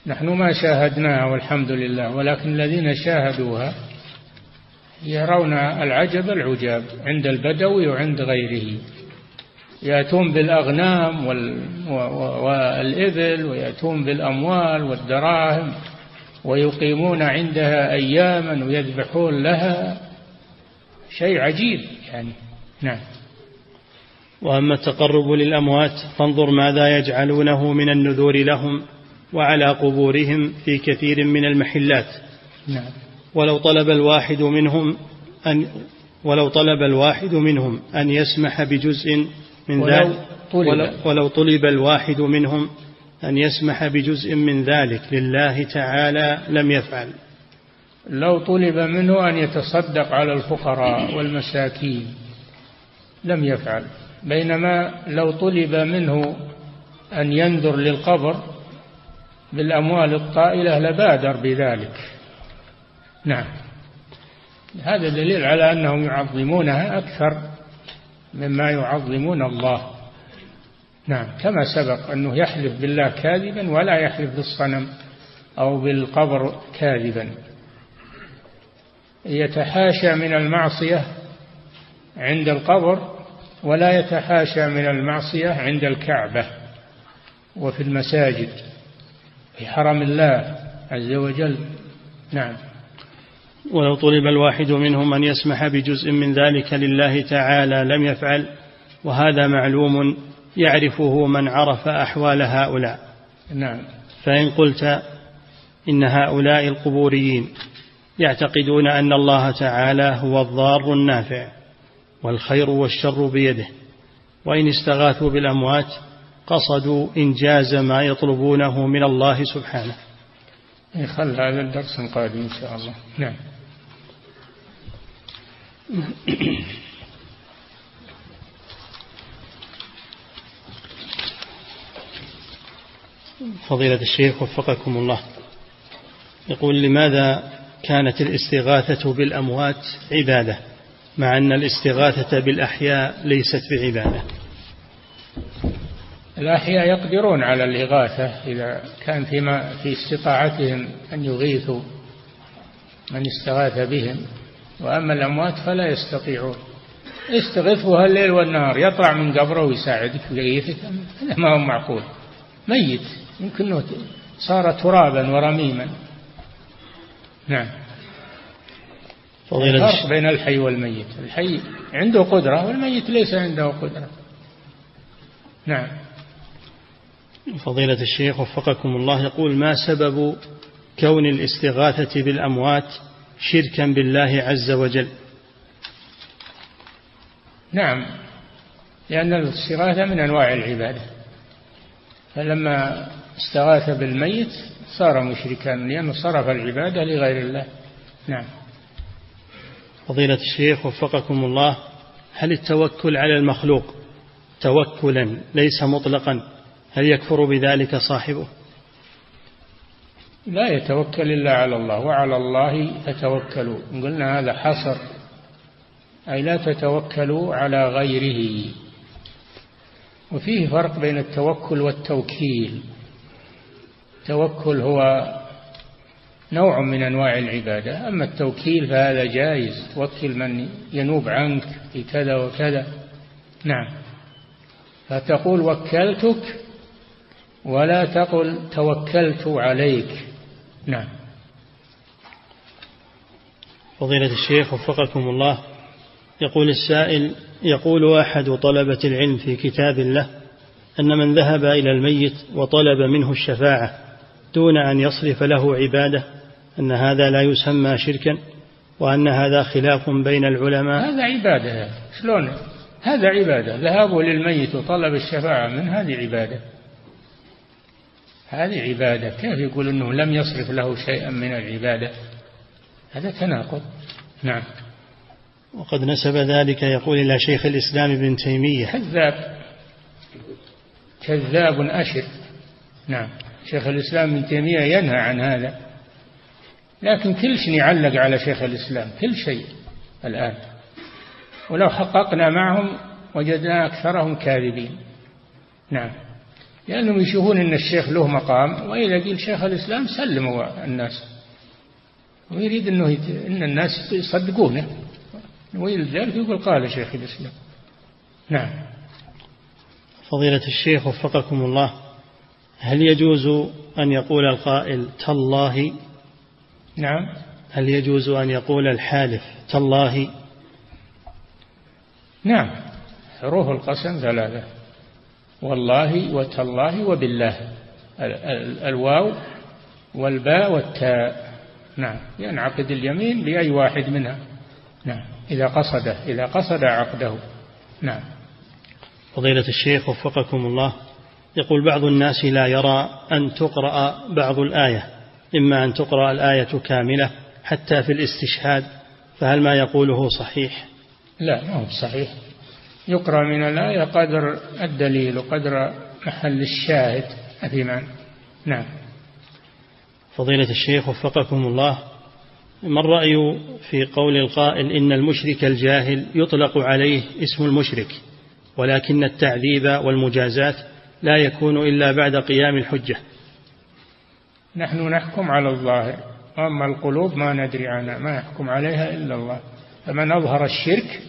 نحن ما شاهدناها والحمد لله ولكن الذين شاهدوها يرون العجب العجاب عند البدوي وعند غيره. يأتون بالأغنام والإبل ويأتون بالأموال والدراهم ويقيمون عندها أياما ويذبحون لها. شيء عجيب يعني. نعم. وأما التقرب للأموات فانظر ماذا يجعلونه من النذور لهم وعلى قبورهم في كثير من المحلات. نعم. ولو طلب الواحد منهم أن ولو طلب الواحد منهم أن يسمح بجزء من ذلك ولو, ولو طلب الواحد منهم أن يسمح بجزء من ذلك لله تعالى لم يفعل. لو طلب منه أن يتصدق على الفقراء والمساكين لم يفعل. بينما لو طلب منه أن ينذر للقبر بالأموال الطائلة لبادر بذلك. نعم. هذا دليل على أنهم يعظمونها أكثر مما يعظمون الله. نعم. كما سبق أنه يحلف بالله كاذبا ولا يحلف بالصنم أو بالقبر كاذبا. يتحاشى من المعصية عند القبر ولا يتحاشى من المعصية عند الكعبة وفي المساجد. في حرم الله عز وجل. نعم. ولو طلب الواحد منهم أن يسمح بجزء من ذلك لله تعالى لم يفعل وهذا معلوم يعرفه من عرف أحوال هؤلاء. نعم. فإن قلت إن هؤلاء القبوريين يعتقدون أن الله تعالى هو الضار النافع والخير والشر بيده وإن استغاثوا بالأموات قصدوا إنجاز ما يطلبونه من الله سبحانه. خل هذا الدرس القادم إن شاء الله. نعم. فضيلة الشيخ وفقكم الله. يقول لماذا كانت الاستغاثة بالأموات عبادة مع أن الاستغاثة بالأحياء ليست بعبادة؟ الأحياء يقدرون على الإغاثة إذا كان فيما في استطاعتهم أن يغيثوا من استغاث بهم. وأما الأموات فلا يستطيعون. استغثها الليل والنهار يطلع من قبره ويساعدك ويغيثك ما هو معقول. ميت يمكن صار ترابا ورميما. نعم. فضيلة الفرق بين الحي والميت. الحي عنده قدرة والميت ليس عنده قدرة. نعم. فضيلة الشيخ وفقكم الله يقول ما سبب كون الاستغاثة بالأموات شركا بالله عز وجل. نعم لأن الاستغاثة من أنواع العبادة. فلما استغاث بالميت صار مشركا لأنه صرف العبادة لغير الله. نعم. فضيلة الشيخ وفقكم الله هل التوكل على المخلوق توكلا ليس مطلقا؟ هل يكفر بذلك صاحبه؟ لا يتوكل إلا على الله وعلى الله فتوكلوا قلنا هذا حصر. أي لا تتوكلوا على غيره. وفيه فرق بين التوكل والتوكيل. التوكل هو نوع من أنواع العبادة. أما التوكيل فهذا جائز. توكل من ينوب عنك في كذا وكذا. نعم. فتقول وكلتك ولا تقل توكلت عليك. نعم. فضيلة الشيخ وفقكم الله يقول السائل يقول أحد طلبة العلم في كتاب الله أن من ذهب إلى الميت وطلب منه الشفاعة دون أن يصرف له عبادة أن هذا لا يسمى شركا وأن هذا خلاف بين العلماء؟ هذا عبادة شلون؟ هذا عبادة ذهابه للميت وطلب الشفاعة من هذه عبادة. هذه عبادة. كيف يقول أنه لم يصرف له شيئا من العبادة؟ هذا تناقض. نعم. وقد نسب ذلك يقول إلى شيخ الإسلام ابن تيمية. كذاب. كذاب أشر. نعم. شيخ الإسلام ابن تيمية ينهى عن هذا. لكن كل شيء يعلق على شيخ الإسلام. كل شيء الآن. ولو حققنا معهم وجدنا أكثرهم كاذبين. نعم. لأنهم يشوفون أن الشيخ له مقام وإذا قيل شيخ الإسلام سلموا الناس. ويريد أنه يت... أن الناس يصدقونه. ولذلك يقول قال شيخ الإسلام. نعم. فضيلة الشيخ وفقكم الله هل يجوز أن يقول القائل تالله؟ نعم. هل يجوز أن يقول الحالف تالله؟ نعم. حروف القسم ثلاثة. والله وتالله وبالله. الواو والباء والتاء. نعم. ينعقد اليمين بأي واحد منها. نعم. إذا قصده إذا قصد عقده. نعم. فضيلة الشيخ وفقكم الله. يقول بعض الناس لا يرى أن تقرأ بعض الآية إما أن تقرأ الآية كاملة حتى في الاستشهاد فهل ما يقوله صحيح؟ لا ما هو صحيح. يقرأ من الآية قدر الدليل وقدر محل الشاهد. في معنى نعم. فضيلة الشيخ وفقكم الله ما الرأي في قول القائل إن المشرك الجاهل يطلق عليه اسم المشرك ولكن التعذيب والمجازات لا يكون إلا بعد قيام الحجة؟ نحن نحكم على الظاهر وأما القلوب ما ندري عنها ما يحكم عليها إلا الله. فمن أظهر الشرك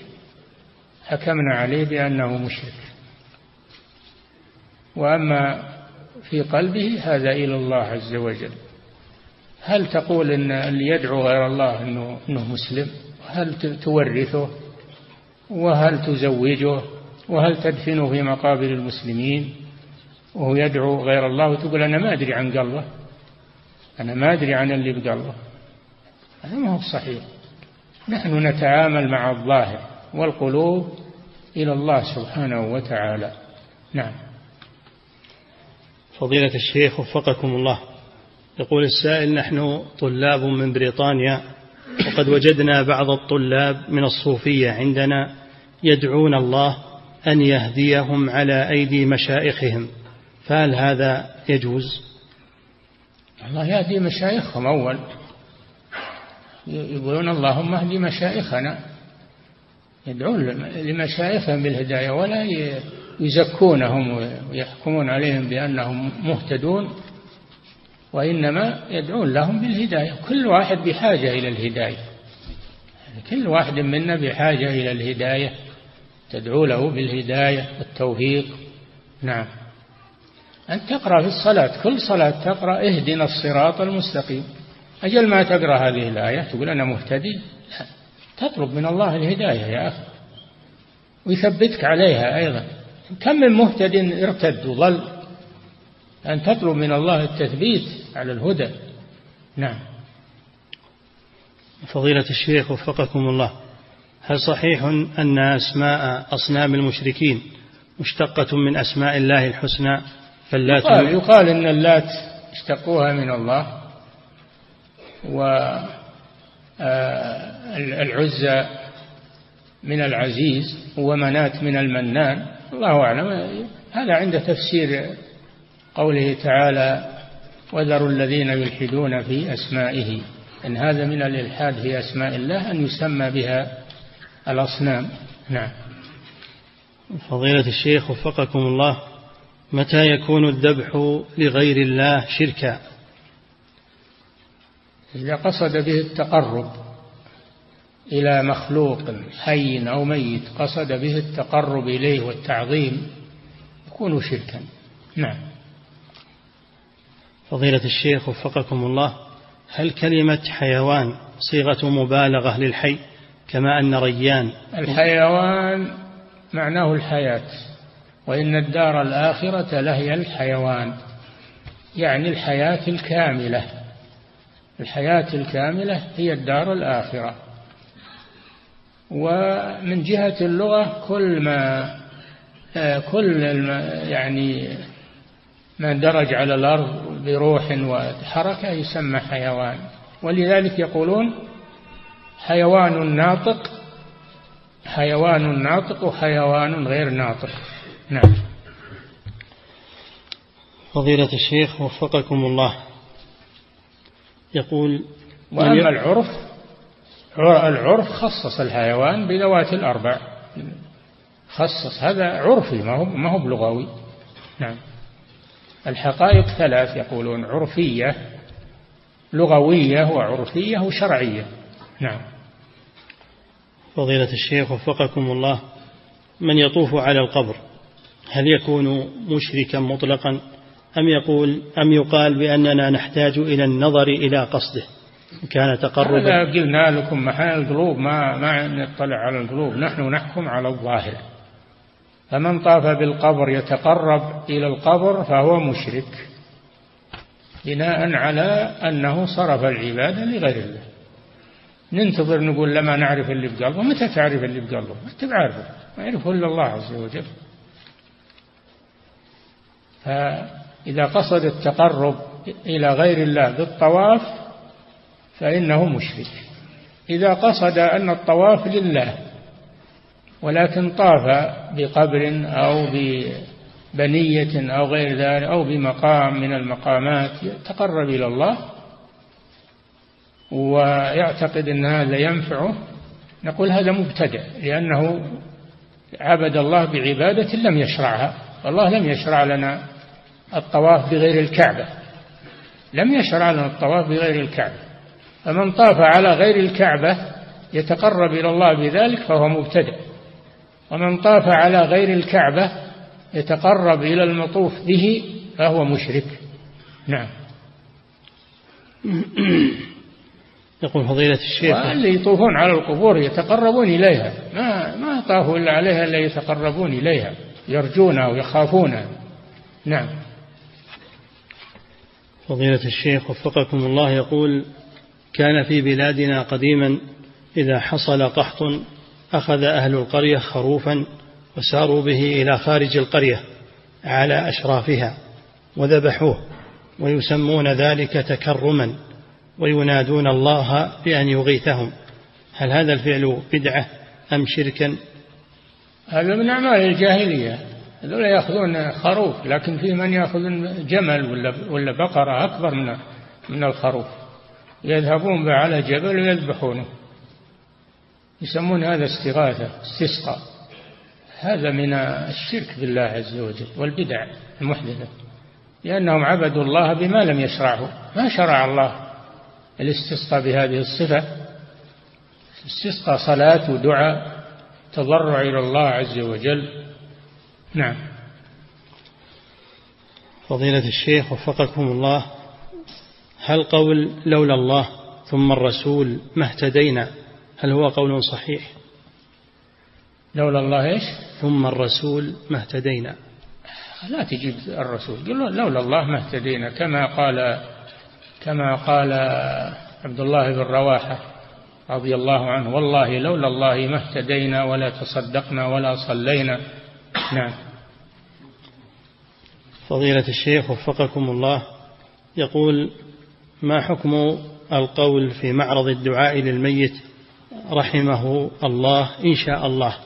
حكمنا عليه بأنه مشرك وأما في قلبه هذا إلى الله عز وجل هل تقول إن اللي يدعو غير الله إنه إنه مسلم؟ هل تورثه؟ وهل تزوجه؟ وهل تدفنه في مقابر المسلمين؟ وهو يدعو غير الله وتقول أنا ما أدري عن قلبه أنا ما أدري عن اللي بقلبه هذا ما هو صحيح نحن نتعامل مع الظاهر والقلوب إلى الله سبحانه وتعالى. نعم. فضيلة الشيخ وفقكم الله. يقول السائل نحن طلاب من بريطانيا وقد وجدنا بعض الطلاب من الصوفية عندنا يدعون الله أن يهديهم على أيدي مشائخهم فهل هذا يجوز؟ الله يهدي مشايخهم أول. يقولون اللهم اهدي مشايخنا. يدعون لمشايخهم بالهداية ولا يزكونهم ويحكمون عليهم بأنهم مهتدون وإنما يدعون لهم بالهداية. كل واحد بحاجة إلى الهداية. كل واحد منا بحاجة إلى الهداية. تدعو له بالهداية والتوفيق. نعم. أن تقرأ في الصلاة. كل صلاة تقرأ اهدنا الصراط المستقيم. أجل ما تقرأ هذه الآية تقول أنا مهتدي. تطلب من الله الهداية يا أخي. ويثبتك عليها أيضا. كم من مهتد ارتد وظل. أن تطلب من الله التثبيت على الهدى. نعم. فضيلة الشيخ وفقكم الله. هل صحيح أن أسماء أصنام المشركين مشتقة من أسماء الله الحسنى؟ فاللات يقال, يقال أن اللات اشتقوها من الله. و آه، العزى من العزيز ومنات من المنان. الله أعلم. هذا عند تفسير قوله تعالى وذروا الذين يلحدون في أسمائه. إن هذا من الإلحاد في أسماء الله أن يسمى بها الأصنام. نعم. فضيلة الشيخ وفقكم الله متى يكون الذبح لغير الله شركا؟ إذا قصد به التقرب. إلى مخلوق حي أو ميت قصد به التقرب إليه والتعظيم يكون شركا. نعم. فضيلة الشيخ وفقكم الله هل كلمة حيوان صيغة مبالغة للحي كما أن ريان؟ الحيوان معناه الحياة وإن الدار الآخرة لهي الحيوان يعني الحياة الكاملة. الحياة الكاملة هي الدار الآخرة. ومن جهة اللغة كل ما كل يعني ما درج على الأرض بروح وحركة يسمى حيوان. ولذلك يقولون حيوان ناطق حيوان ناطق وحيوان غير ناطق. نعم. فضيلة الشيخ وفقكم الله. يقول وأما العرف العرف خصص الحيوان بذوات الأربع. خصص هذا عرفي ما هو ما هو بلغوي. نعم. الحقائق ثلاث يقولون عرفية لغوية وعرفية وشرعية. نعم. فضيلة الشيخ وفقكم الله من يطوف على القبر هل يكون مشركا مطلقا أم يقول أم يقال بأننا نحتاج إلى النظر إلى قصده؟ كان تقربا. قلنا لكم محل القلوب ما ما نطلع على القلوب. نحن نحكم على الظاهر. فمن طاف بالقبر يتقرب إلى القبر فهو مشرك. بناء على أنه صرف العبادة لغير الله. ننتظر نقول لما نعرف اللي بقلبه. متى تعرف اللي بقلبه؟ أنت بعرفه. ما يعرفه إلا الله عز وجل. فإذا قصد التقرب إلى غير الله بالطواف فإنه مشرك. إذا قصد أن الطواف لله ولكن طاف بقبر أو ببنية أو غير ذلك أو بمقام من المقامات يتقرب إلى الله ويعتقد أن هذا ينفعه نقول هذا مبتدع لأنه عبد الله بعبادة لم يشرعها. والله لم يشرع لنا الطواف بغير الكعبة. لم يشرع لنا الطواف بغير الكعبة. فمن طاف على غير الكعبة يتقرب إلى الله بذلك فهو مبتدع. ومن طاف على غير الكعبة يتقرب إلى المطوف به فهو مشرك. نعم. يقول فضيلة الشيخ. واللي يطوفون على القبور يتقربون إليها. ما ما طافوا إلا عليها إلا يتقربون إليها. يرجونها ويخافونها نعم. فضيلة الشيخ وفقكم الله يقول كان في بلادنا قديما إذا حصل قحط أخذ أهل القرية خروفا وساروا به إلى خارج القرية على أشرافها وذبحوه ويسمون ذلك تكرما وينادون الله بأن يغيثهم. هل هذا الفعل بدعة أم شركا؟ هذا من أعمال الجاهلية. هذول يأخذون خروف لكن في من يأخذ جمل ولا ولا بقرة أكبر من من الخروف؟ يذهبون به على جبل ويذبحونه. يسمون هذا استغاثة استسقاء. هذا من الشرك بالله عز وجل والبدع المحدثة لأنهم عبدوا الله بما لم يشرعه. ما شرع الله الاستسقاء بهذه الصفة. استسقاء صلاة ودعاء تضرع إلى الله عز وجل. نعم. فضيلة الشيخ وفقكم الله. هل قول لولا الله ثم الرسول ما اهتدينا؟ هل هو قول صحيح؟ لولا الله إيش؟ ثم الرسول ما اهتدينا. لا تجيب الرسول. قل لولا الله ما اهتدينا. كما قال كما قال عبد الله بن رواحة رضي الله عنه والله لولا الله ما اهتدينا ولا تصدقنا ولا صلينا. نعم. فضيلة الشيخ وفقكم الله يقول ما حكم القول في معرض الدعاء للميت رحمه الله إن شاء الله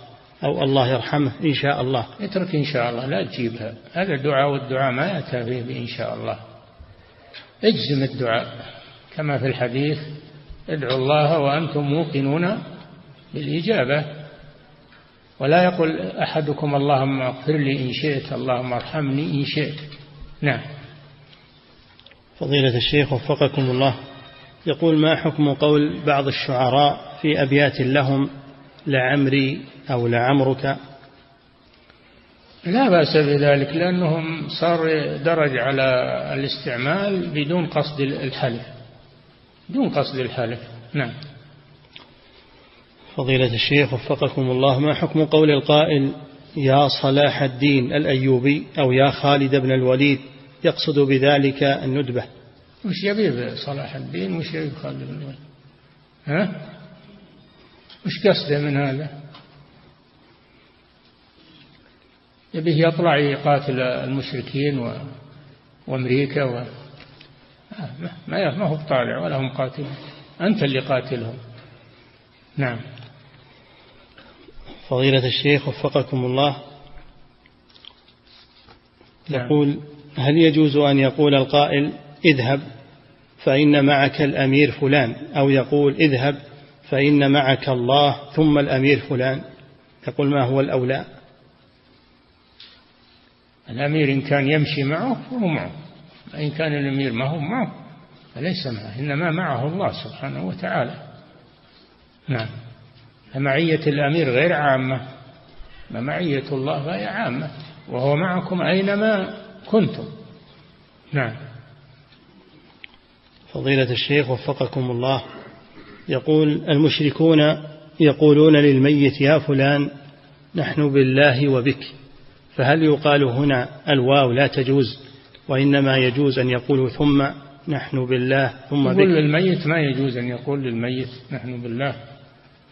أو الله يرحمه إن شاء الله؟ اترك إن شاء الله لا تجيبها. هذا الدعاء والدعاء ما يأتى فيه بإن شاء الله. اجزم الدعاء. كما في الحديث ادعوا الله وأنتم موقنون بالإجابة. ولا يقول أحدكم اللهم اغفر لي إن شئت اللهم ارحمني إن شئت. نعم. فضيلة الشيخ وفقكم الله. يقول ما حكم قول بعض الشعراء في أبيات لهم لعمري أو لعمرك؟ لا بأس بذلك لأنهم صار درج على الاستعمال بدون قصد الحلف. بدون قصد الحلف نعم. فضيلة الشيخ وفقكم الله ما حكم قول القائل يا صلاح الدين الأيوبي أو يا خالد بن الوليد يقصد بذلك الندبة. وش يبي صلاح الدين وش يبي خالد بن الوليد. ها؟ وش قصده من هذا؟ يبيه يطلع يقاتل المشركين و... وأمريكا و... ما ما هو طالع ولا هم قاتلون أنت اللي قاتلهم. نعم. فضيلة الشيخ وفقكم الله نعم. يقول هل يجوز أن يقول القائل اذهب فإن معك الأمير فلان أو يقول اذهب فإن معك الله ثم الأمير فلان؟ يقول ما هو الأولى؟ الأمير إن كان يمشي معه فهو معه إن كان الأمير ما هو معه فليس معه إنما معه الله سبحانه وتعالى. نعم. فمعية الأمير غير عامة معية الله غير عامة وهو معكم أينما كنتم. نعم. فضيلة الشيخ وفقكم الله يقول المشركون يقولون للميت يا فلان نحن بالله وبك فهل يقال هنا الواو لا تجوز وإنما يجوز أن يقولوا ثم نحن بالله ثم بك يقول للميت ما يجوز أن يقول للميت نحن بالله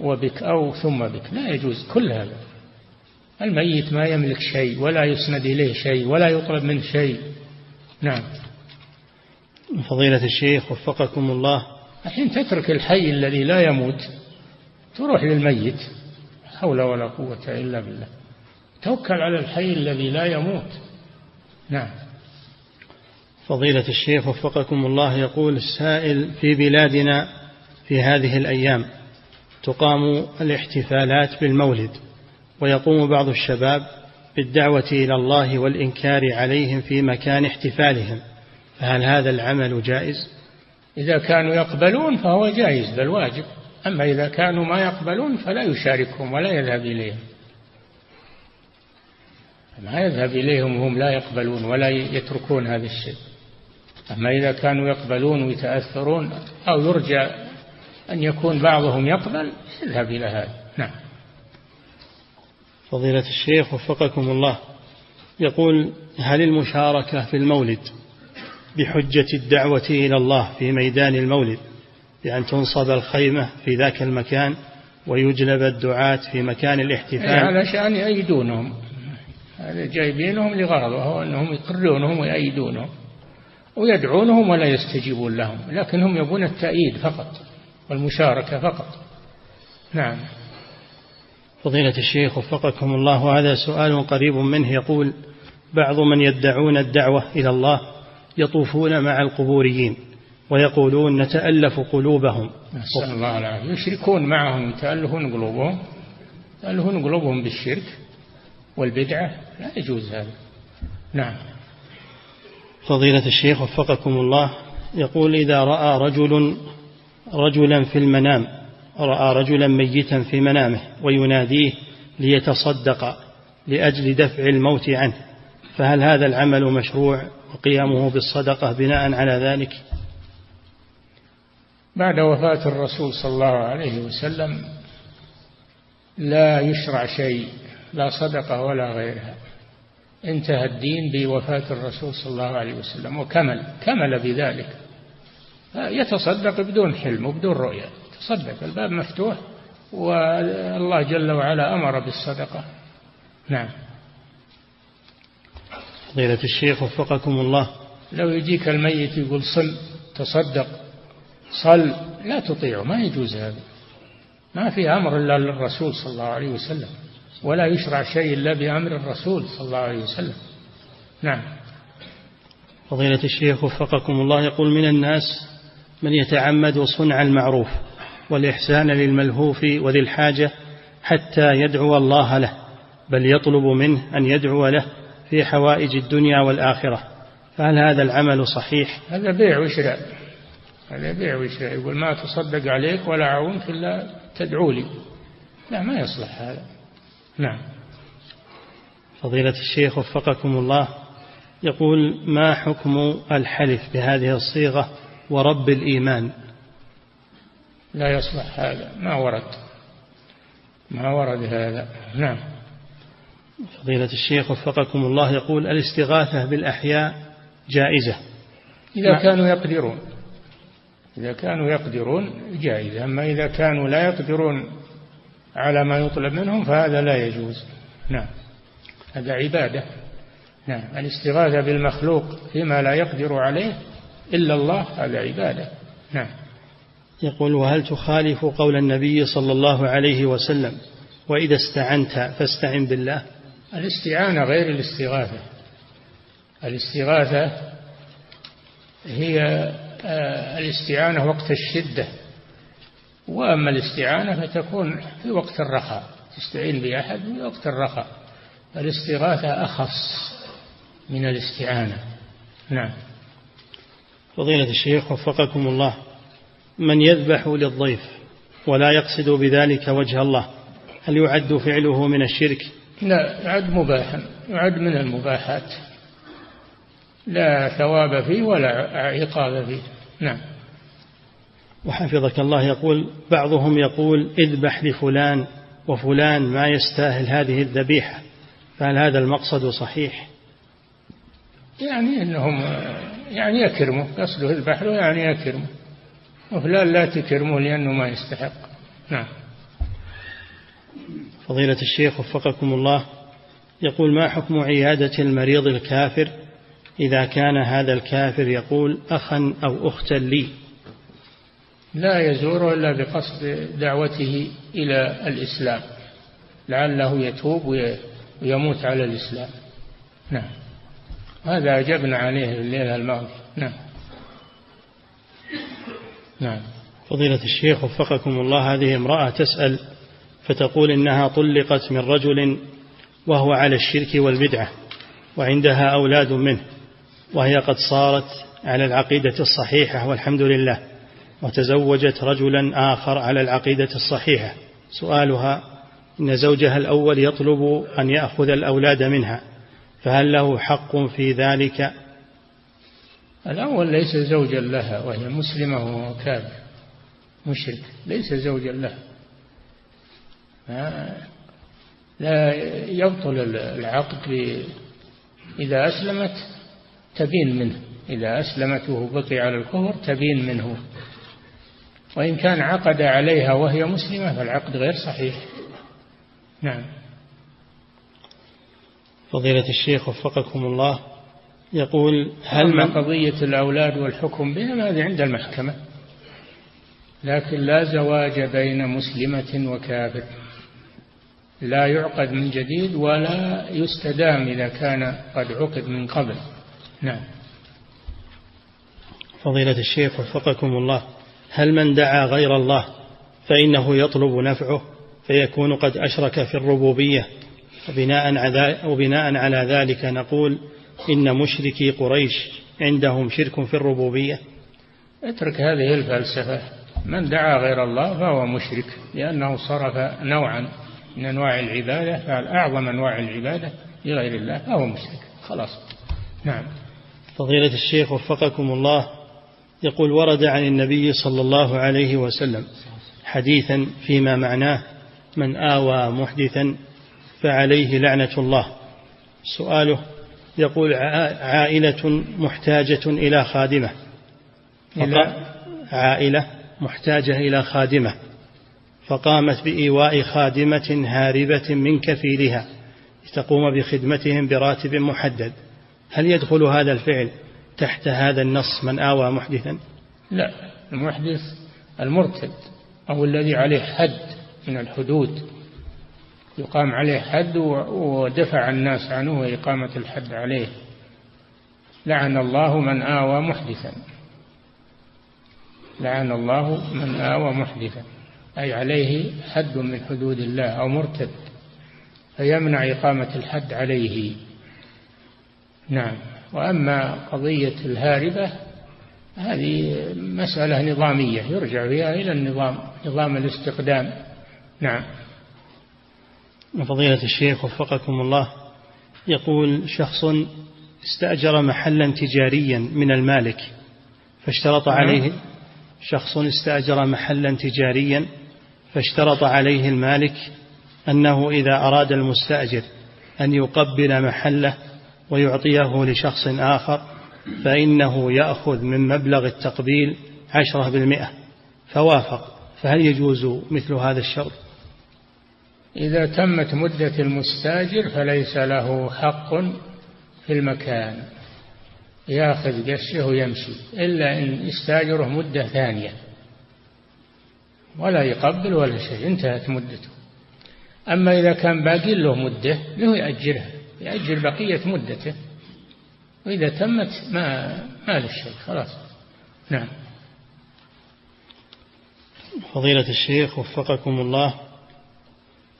وبك أو ثم بك لا يجوز كل هذا. الميت ما يملك شيء ولا يسند إليه شيء ولا يطلب منه شيء. نعم. فضيلة الشيخ وفقكم الله. الحين تترك الحي الذي لا يموت تروح للميت حول ولا قوة إلا بالله. توكل على الحي الذي لا يموت. نعم. فضيلة الشيخ وفقكم الله يقول السائل في بلادنا في هذه الأيام تقام الاحتفالات بالمولد. ويقوم بعض الشباب بالدعوة إلى الله والإنكار عليهم في مكان احتفالهم. فهل هذا العمل جائز؟ إذا كانوا يقبلون فهو جائز بل واجب. أما إذا كانوا ما يقبلون فلا يشاركهم ولا يذهب إليهم. ما يذهب إليهم وهم لا يقبلون ولا يتركون هذا الشيء. أما إذا كانوا يقبلون ويتأثرون أو يرجى أن يكون بعضهم يقبل اذهب إلى هذا. نعم. فضيلة الشيخ وفقكم الله. يقول هل المشاركة في المولد بحجة الدعوة إلى الله في ميدان المولد بأن تنصب الخيمة في ذاك المكان ويجلب الدعاة في مكان الاحتفال؟ علشان يأيدونهم جايبينهم لغرض وهو أنهم يقرونهم ويأيدونهم ويدعونهم ولا يستجيبون لهم لكن هم يبون التأييد فقط والمشاركة فقط. نعم. فضيلة الشيخ وفقكم الله هذا سؤال قريب منه يقول بعض من يدعون الدعوة إلى الله يطوفون مع القبوريين ويقولون نتألف قلوبهم. نسأل الله العافية. يشركون معهم يتألفون قلوبهم يتألفون قلوبهم بالشرك والبدعة. لا يجوز هذا. نعم. فضيلة الشيخ وفقكم الله يقول إذا رأى رجل رجلا في المنام رأى رجلا ميتا في منامه ويناديه ليتصدق لأجل دفع الموت عنه. فهل هذا العمل مشروع وقيامه بالصدقة بناء على ذلك؟ بعد وفاة الرسول صلى الله عليه وسلم لا يشرع شيء لا صدقة ولا غيرها. انتهى الدين بوفاة الرسول صلى الله عليه وسلم وكمل كمل بذلك. يتصدق بدون حلم وبدون رؤية. تصدق الباب مفتوح والله جل وعلا أمر بالصدقة. نعم. فضيلة الشيخ وفقكم الله. لو يجيك الميت يقول صل تصدق صل لا تطيعه ما يجوز هذا. ما في أمر إلا للرسول صلى الله عليه وسلم ولا يشرع شيء إلا بأمر الرسول صلى الله عليه وسلم. نعم. فضيلة الشيخ وفقكم الله يقول من الناس من يتعمد صنع المعروف. والإحسان للملهوف وذي الحاجة حتى يدعو الله له بل يطلب منه أن يدعو له في حوائج الدنيا والآخرة. فهل هذا العمل صحيح؟ هذا بيع وشراء. هذا بيع وشراء. يقول ما تصدق عليك ولا أعونك إلا تدعو لي. لا ما يصلح هذا. نعم. فضيلة الشيخ وفقكم الله يقول ما حكم الحلف بهذه الصيغة ورب الإيمان؟ لا يصلح هذا. ما ورد. ما ورد هذا. نعم. فضيلة الشيخ وفقكم الله يقول الاستغاثة بالأحياء جائزة. إذا كانوا يقدرون. إذا كانوا يقدرون جائزة. أما إذا كانوا لا يقدرون على ما يطلب منهم فهذا لا يجوز. نعم. هذا عبادة. نعم. الاستغاثة بالمخلوق فيما لا يقدر عليه إلا الله هذا عبادة. نعم. يقول وهل تخالف قول النبي صلى الله عليه وسلم وإذا استعنت فاستعن بالله؟ الاستعانة غير الاستغاثة. الاستغاثة هي آه، الاستعانة وقت الشدة. وأما الاستعانة فتكون في وقت الرخاء تستعين بأحد في وقت الرخاء. الاستغاثة أخص من الاستعانة. نعم. فضيلة الشيخ وفقكم الله. من يذبح للضيف ولا يقصد بذلك وجه الله. هل يعد فعله من الشرك؟ لا يعد مباحا يعد من المباحات. لا ثواب فيه ولا عقاب فيه. نعم. وحفظك الله يقول بعضهم يقول اذبح لفلان وفلان ما يستاهل هذه الذبيحة فهل هذا المقصد صحيح؟ يعني إنهم يعني يكرمه قصده يذبح له يعني يكرمه. وفلان لا تكرمه لأنه ما يستحق. نعم. فضيلة الشيخ وفقكم الله يقول ما حكم عيادة المريض الكافر إذا كان هذا الكافر يقول أخا أو أختا لي؟ لا يزوره إلا بقصد دعوته إلى الإسلام لعله يتوب ويموت على الإسلام. نعم. هذا أجبنا عليه الليلة الماضية. نعم. نعم. فضيلة الشيخ وفقكم الله هذه امرأة تسأل فتقول إنها طلقت من رجل وهو على الشرك والبدعة وعندها أولاد منه وهي قد صارت على العقيدة الصحيحة والحمد لله وتزوجت رجلا آخر على العقيدة الصحيحة. سؤالها إن زوجها الأول يطلب أن يأخذ الأولاد منها فهل له حق في ذلك الأول ليس زوجا لها وهي مسلمة وهو كافر مشرك ليس زوجا لها. لا يبطل العقد إذا أسلمت تبين منه إذا أسلمت وهو بقي على الكفر تبين منه. وإن كان عقد عليها وهي مسلمة فالعقد غير صحيح. نعم. فضيلة الشيخ وفقكم الله. يقول هل من قضية الأولاد والحكم بهم هذه عند المحكمة. لكن لا زواج بين مسلمة وكافر. لا يعقد من جديد ولا يستدام إذا كان قد عقد من قبل. نعم. فضيلة الشيخ وفقكم الله هل من دعا غير الله فإنه يطلب نفعه فيكون قد أشرك في الربوبية؟ وبناء على, وبناء على ذلك نقول إن مشركي قريش عندهم شرك في الربوبية. اترك هذه الفلسفة. من دعا غير الله فهو مشرك لأنه صرف نوعا من أنواع العبادة فعل أعظم أنواع العبادة لغير الله فهو مشرك. خلاص. نعم. فضيلة الشيخ وفقكم الله يقول ورد عن النبي صلى الله عليه وسلم حديثا فيما معناه من آوى محدثا فعليه لعنة الله. سؤاله يقول عائلة محتاجة إلى خادمة. إلى؟ عائلة محتاجة إلى خادمة. فقامت بإيواء خادمة هاربة من كفيلها. لتقوم بخدمتهم براتب محدد. هل يدخل هذا الفعل تحت هذا النص من آوى محدثا؟ لا المحدث المرتد أو الذي عليه حد من الحدود. يقام عليه حد ودفع الناس عنه وإقامة الحد عليه. لعن الله من آوى محدثا. لعن الله من آوى محدثا. أي عليه حد من حدود الله أو مرتد. فيمنع إقامة الحد عليه. نعم. وأما قضية الهاربة هذه مسألة نظامية يرجع فيها إلى النظام نظام الاستقدام. نعم. فضيلة الشيخ وفقكم الله يقول شخص استأجر محلا تجاريا من المالك فاشترط نعم. عليه شخص استأجر محلا تجاريا فاشترط عليه المالك أنه إذا أراد المستأجر أن يقبل محله ويعطيه لشخص آخر فإنه يأخذ من مبلغ التقبيل عشرة بالمئة فوافق فهل يجوز مثل هذا الشرط إذا تمت مدة المستاجر فليس له حق في المكان. ياخذ قشه ويمشي إلا إن استاجره مدة ثانية. ولا يقبل ولا شيء انتهت مدته. أما إذا كان باقي له مدة له يأجرها يأجر بقية مدته. وإذا تمت ما ما له شيء خلاص. نعم. فضيلة الشيخ وفقكم الله.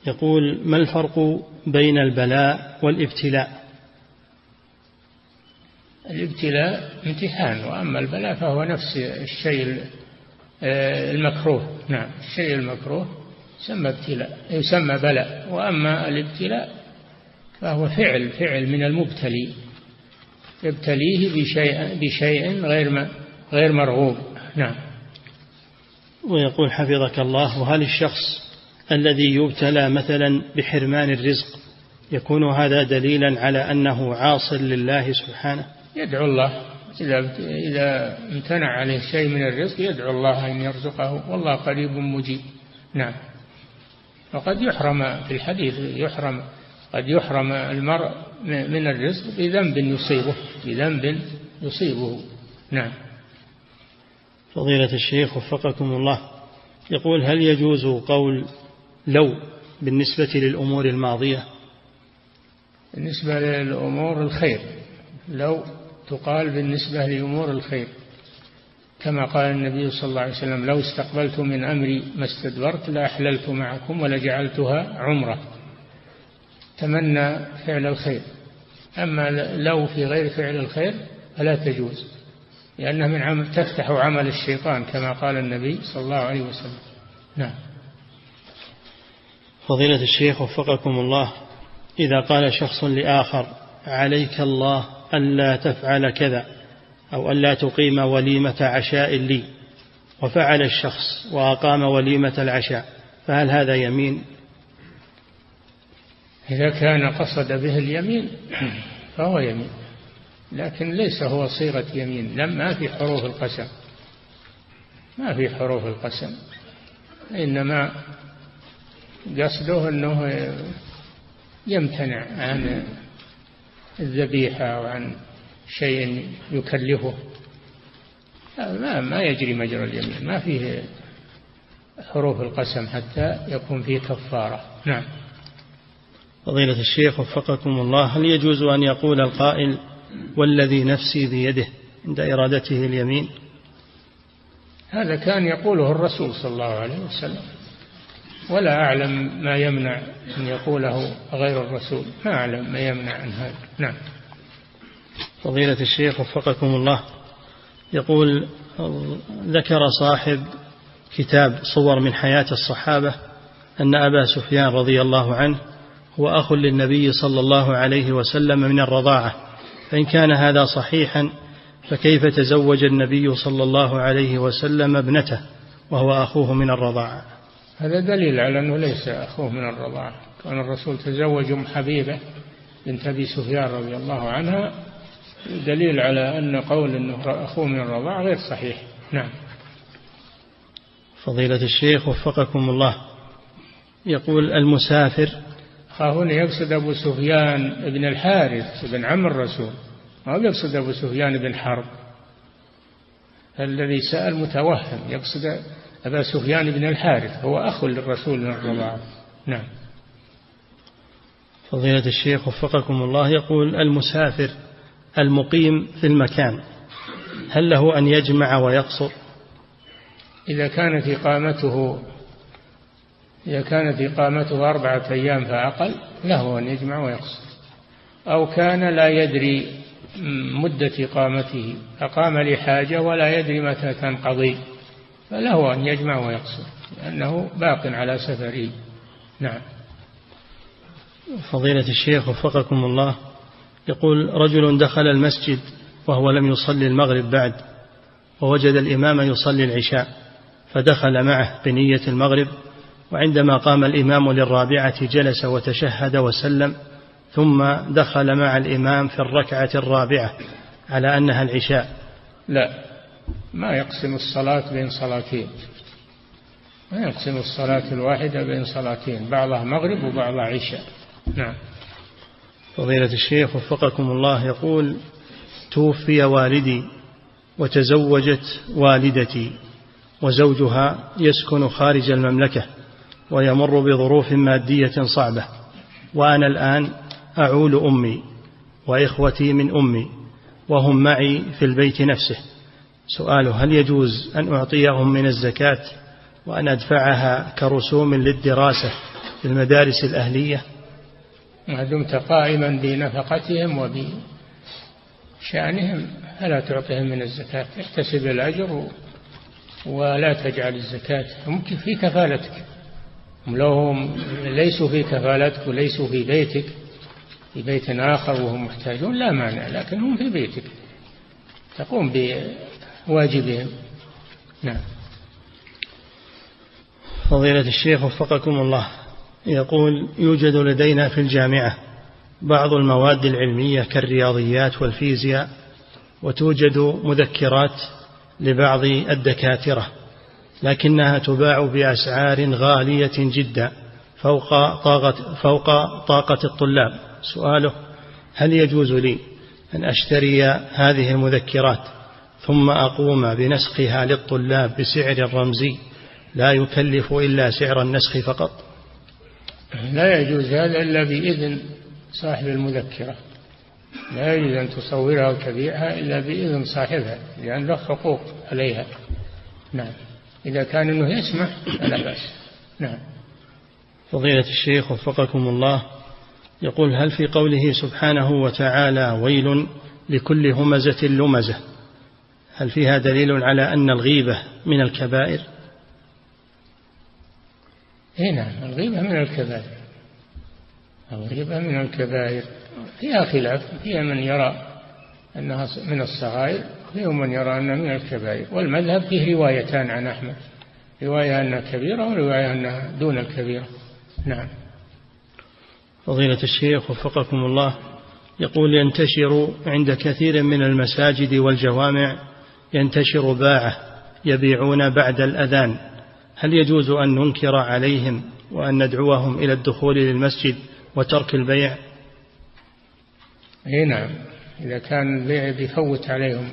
يقول ما الفرق بين البلاء والابتلاء؟ الابتلاء امتحان وأما البلاء فهو نفس الشيء آه، المكروه. نعم الشيء المكروه يسمى ابتلاء يسمى بلاء. وأما الابتلاء فهو فعل فعل من المبتلي. يبتليه بشيء بشيء غير غير مرغوب. نعم. ويقول حفظك الله وهل الشخص الذي يبتلى مثلا بحرمان الرزق. يكون هذا دليلا على أنه عاص لله سبحانه. يدعو الله. إذا إذا امتنع عليه شيء من الرزق يدعو الله أن يرزقه. والله قريب مجيب. نعم. وقد يحرم في الحديث يحرم قد يحرم المرء من الرزق بذنب يصيبه. بذنب يصيبه. نعم. فضيلة الشيخ وفقكم الله. يقول هل يجوز قول لو بالنسبة للأمور الماضية. بالنسبة للأمور الخير لو تقال بالنسبة لأمور الخير. كما قال النبي صلى الله عليه وسلم لو استقبلت من أمري ما استدبرت لأحللت معكم ولجعلتها عمرة. تمنى فعل الخير. أما لو في غير فعل الخير فلا تجوز لأنها من عمل تفتح عمل الشيطان كما قال النبي صلى الله عليه وسلم. نعم. فضيلة الشيخ وفقكم الله إذا قال شخص لآخر عليك الله ألا تفعل كذا أو ألا تقيم وليمة عشاء لي. وفعل الشخص وأقام وليمة العشاء فهل هذا يمين؟ إذا كان قصد به اليمين فهو يمين لكن ليس هو صيغة يمين لم ما في حروف القسم. ما في حروف القسم إنما قصده أنه يمتنع عن الذبيحة وعن شيء يكلفه. ما ما يجري مجرى اليمين ما فيه حروف القسم حتى يكون فيه كفارة. نعم. فضيلة الشيخ وفقكم الله هل يجوز أن يقول القائل والذي نفسي بيده عند إرادته اليمين؟ هذا كان يقوله الرسول صلى الله عليه وسلم. ولا أعلم ما يمنع أن يقوله غير الرسول. ما أعلم ما يمنع عن هذا. نعم. فضيلة الشيخ وفقكم الله. يقول ذكر صاحب كتاب صور من حياة الصحابة أن أبا سفيان رضي الله عنه هو أخ للنبي صلى الله عليه وسلم من الرضاعة. فإن كان هذا صحيحا فكيف تزوج النبي صلى الله عليه وسلم ابنته وهو أخوه من الرضاعة؟ هذا دليل على أنه ليس أخوه من الرضاعة. كان الرسول تزوج أم حبيبة بنت أبي سفيان رضي الله عنها. دليل على أن قول أنه أخوه من الرضاعة غير صحيح. نعم. فضيلة الشيخ وفقكم الله. يقول المسافر ها هنا يقصد أبو سفيان بن الحارث بن عم الرسول. ما يقصد أبو سفيان بن حرب؟ الذي سأل متوهم. يقصد أبا سفيان بن الحارث هو أخ للرسول من الرضاعة نعم. فضيلة الشيخ وفقكم الله يقول المسافر المقيم في المكان هل له أن يجمع ويقصر؟ إذا كانت إقامته إذا كانت إقامته أربعة أيام فأقل له أن يجمع ويقصر. أو كان لا يدري مدة إقامته أقام لحاجة ولا يدري متى تنقضي. فله أن يجمع ويقصر لأنه باق على سفره نعم. فضيلة الشيخ وفقكم الله يقول رجل دخل المسجد وهو لم يصلي المغرب بعد ووجد الإمام يصلي العشاء فدخل معه بنية المغرب وعندما قام الإمام للرابعة جلس وتشهد وسلم ثم دخل مع الإمام في الركعة الرابعة على أنها العشاء. لا. ما يقسم الصلاة بين صلاتين. ما يقسم الصلاة الواحدة بين صلاتين بعضها مغرب وبعضها عشاء. نعم. فضيلة الشيخ وفقكم الله يقول توفي والدي وتزوجت والدتي وزوجها يسكن خارج المملكة ويمر بظروف مادية صعبة وأنا الآن أعول أمي وإخوتي من أمي وهم معي في البيت نفسه. سؤاله هل يجوز أن أعطيهم من الزكاة وأن أدفعها كرسوم للدراسة في المدارس الأهلية؟ ما دمت قائما بنفقتهم وبشأنهم فلا تعطيهم من الزكاة احتسب الأجر ولا تجعل الزكاة. ممكن في كفالتك. لو هم ليسوا في كفالتك وليسوا في بيتك. في بيت آخر وهم محتاجون لا مانع لكن هم في بيتك. تقوم بواجبهم نعم. فضيلة الشيخ وفقكم الله. يقول يوجد لدينا في الجامعة بعض المواد العلمية كالرياضيات والفيزياء وتوجد مذكرات لبعض الدكاترة لكنها تباع بأسعار غالية جدا فوق طاقة, فوق طاقة الطلاب. سؤاله هل يجوز لي أن أشتري هذه المذكرات؟ ثم أقوم بنسخها للطلاب بسعر رمزي لا يكلف إلا سعر النسخ فقط. لا يجوز هذا إلا بإذن صاحب المذكرة. لا يجوز أن تصورها وتبيعها إلا بإذن صاحبها لأن له حقوق عليها. نعم. إذا كان أنه يسمح فلا بأس. نعم. فضيلة الشيخ وفقكم الله يقول هل في قوله سبحانه وتعالى ويل لكل همزة لمزة؟ هل فيها دليل على أن الغيبة من الكبائر؟ اي نعم الغيبة من الكبائر. الغيبة من الكبائر. فيها خلاف فيها من يرى أنها من الصغائر وفيهم من يرى أنها من الكبائر. والمذهب فيه روايتان عن أحمد. رواية أنها كبيرة ورواية أنها دون الكبيرة. نعم. فضيلة الشيخ وفقكم الله يقول ينتشر عند كثير من المساجد والجوامع ينتشر باعة يبيعون بعد الأذان. هل يجوز أن ننكر عليهم وأن ندعوهم إلى الدخول للمسجد وترك البيع؟ إي نعم. إذا كان البيع بيفوت عليهم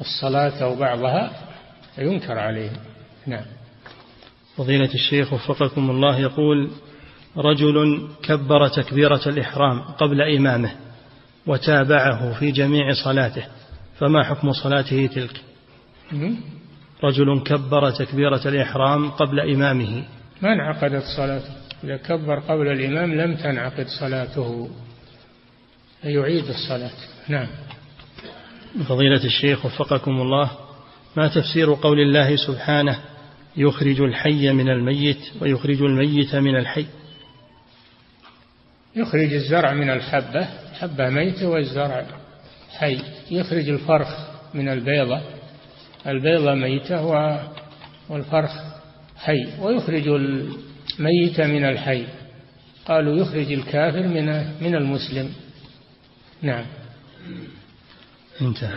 الصلاة أو بعضها ينكر عليهم. نعم. فضيلة الشيخ وفقكم الله يقول رجل كبر تكبيرة الإحرام قبل إمامه وتابعه في جميع صلاته. فما حكم صلاته تلك؟ رجل كبر تكبيرة الإحرام قبل إمامه. ما انعقدت صلاته؟ إذا كبر قبل الإمام لم تنعقد صلاته. يعيد الصلاة. نعم. فضيلة الشيخ وفقكم الله ما تفسير قول الله سبحانه يخرج الحي من الميت ويخرج الميت من الحي؟ يخرج الزرع من الحبة. حبة ميتة والزرع حي. يخرج الفرخ من البيضة. البيضة ميتة والفرخ حي. ويخرج الميت من الحي. قالوا يخرج الكافر من من المسلم. نعم. انتهى.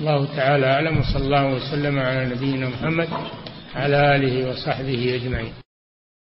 الله تعالى أعلم وصلى الله وسلم على نبينا محمد على آله وصحبه أجمعين.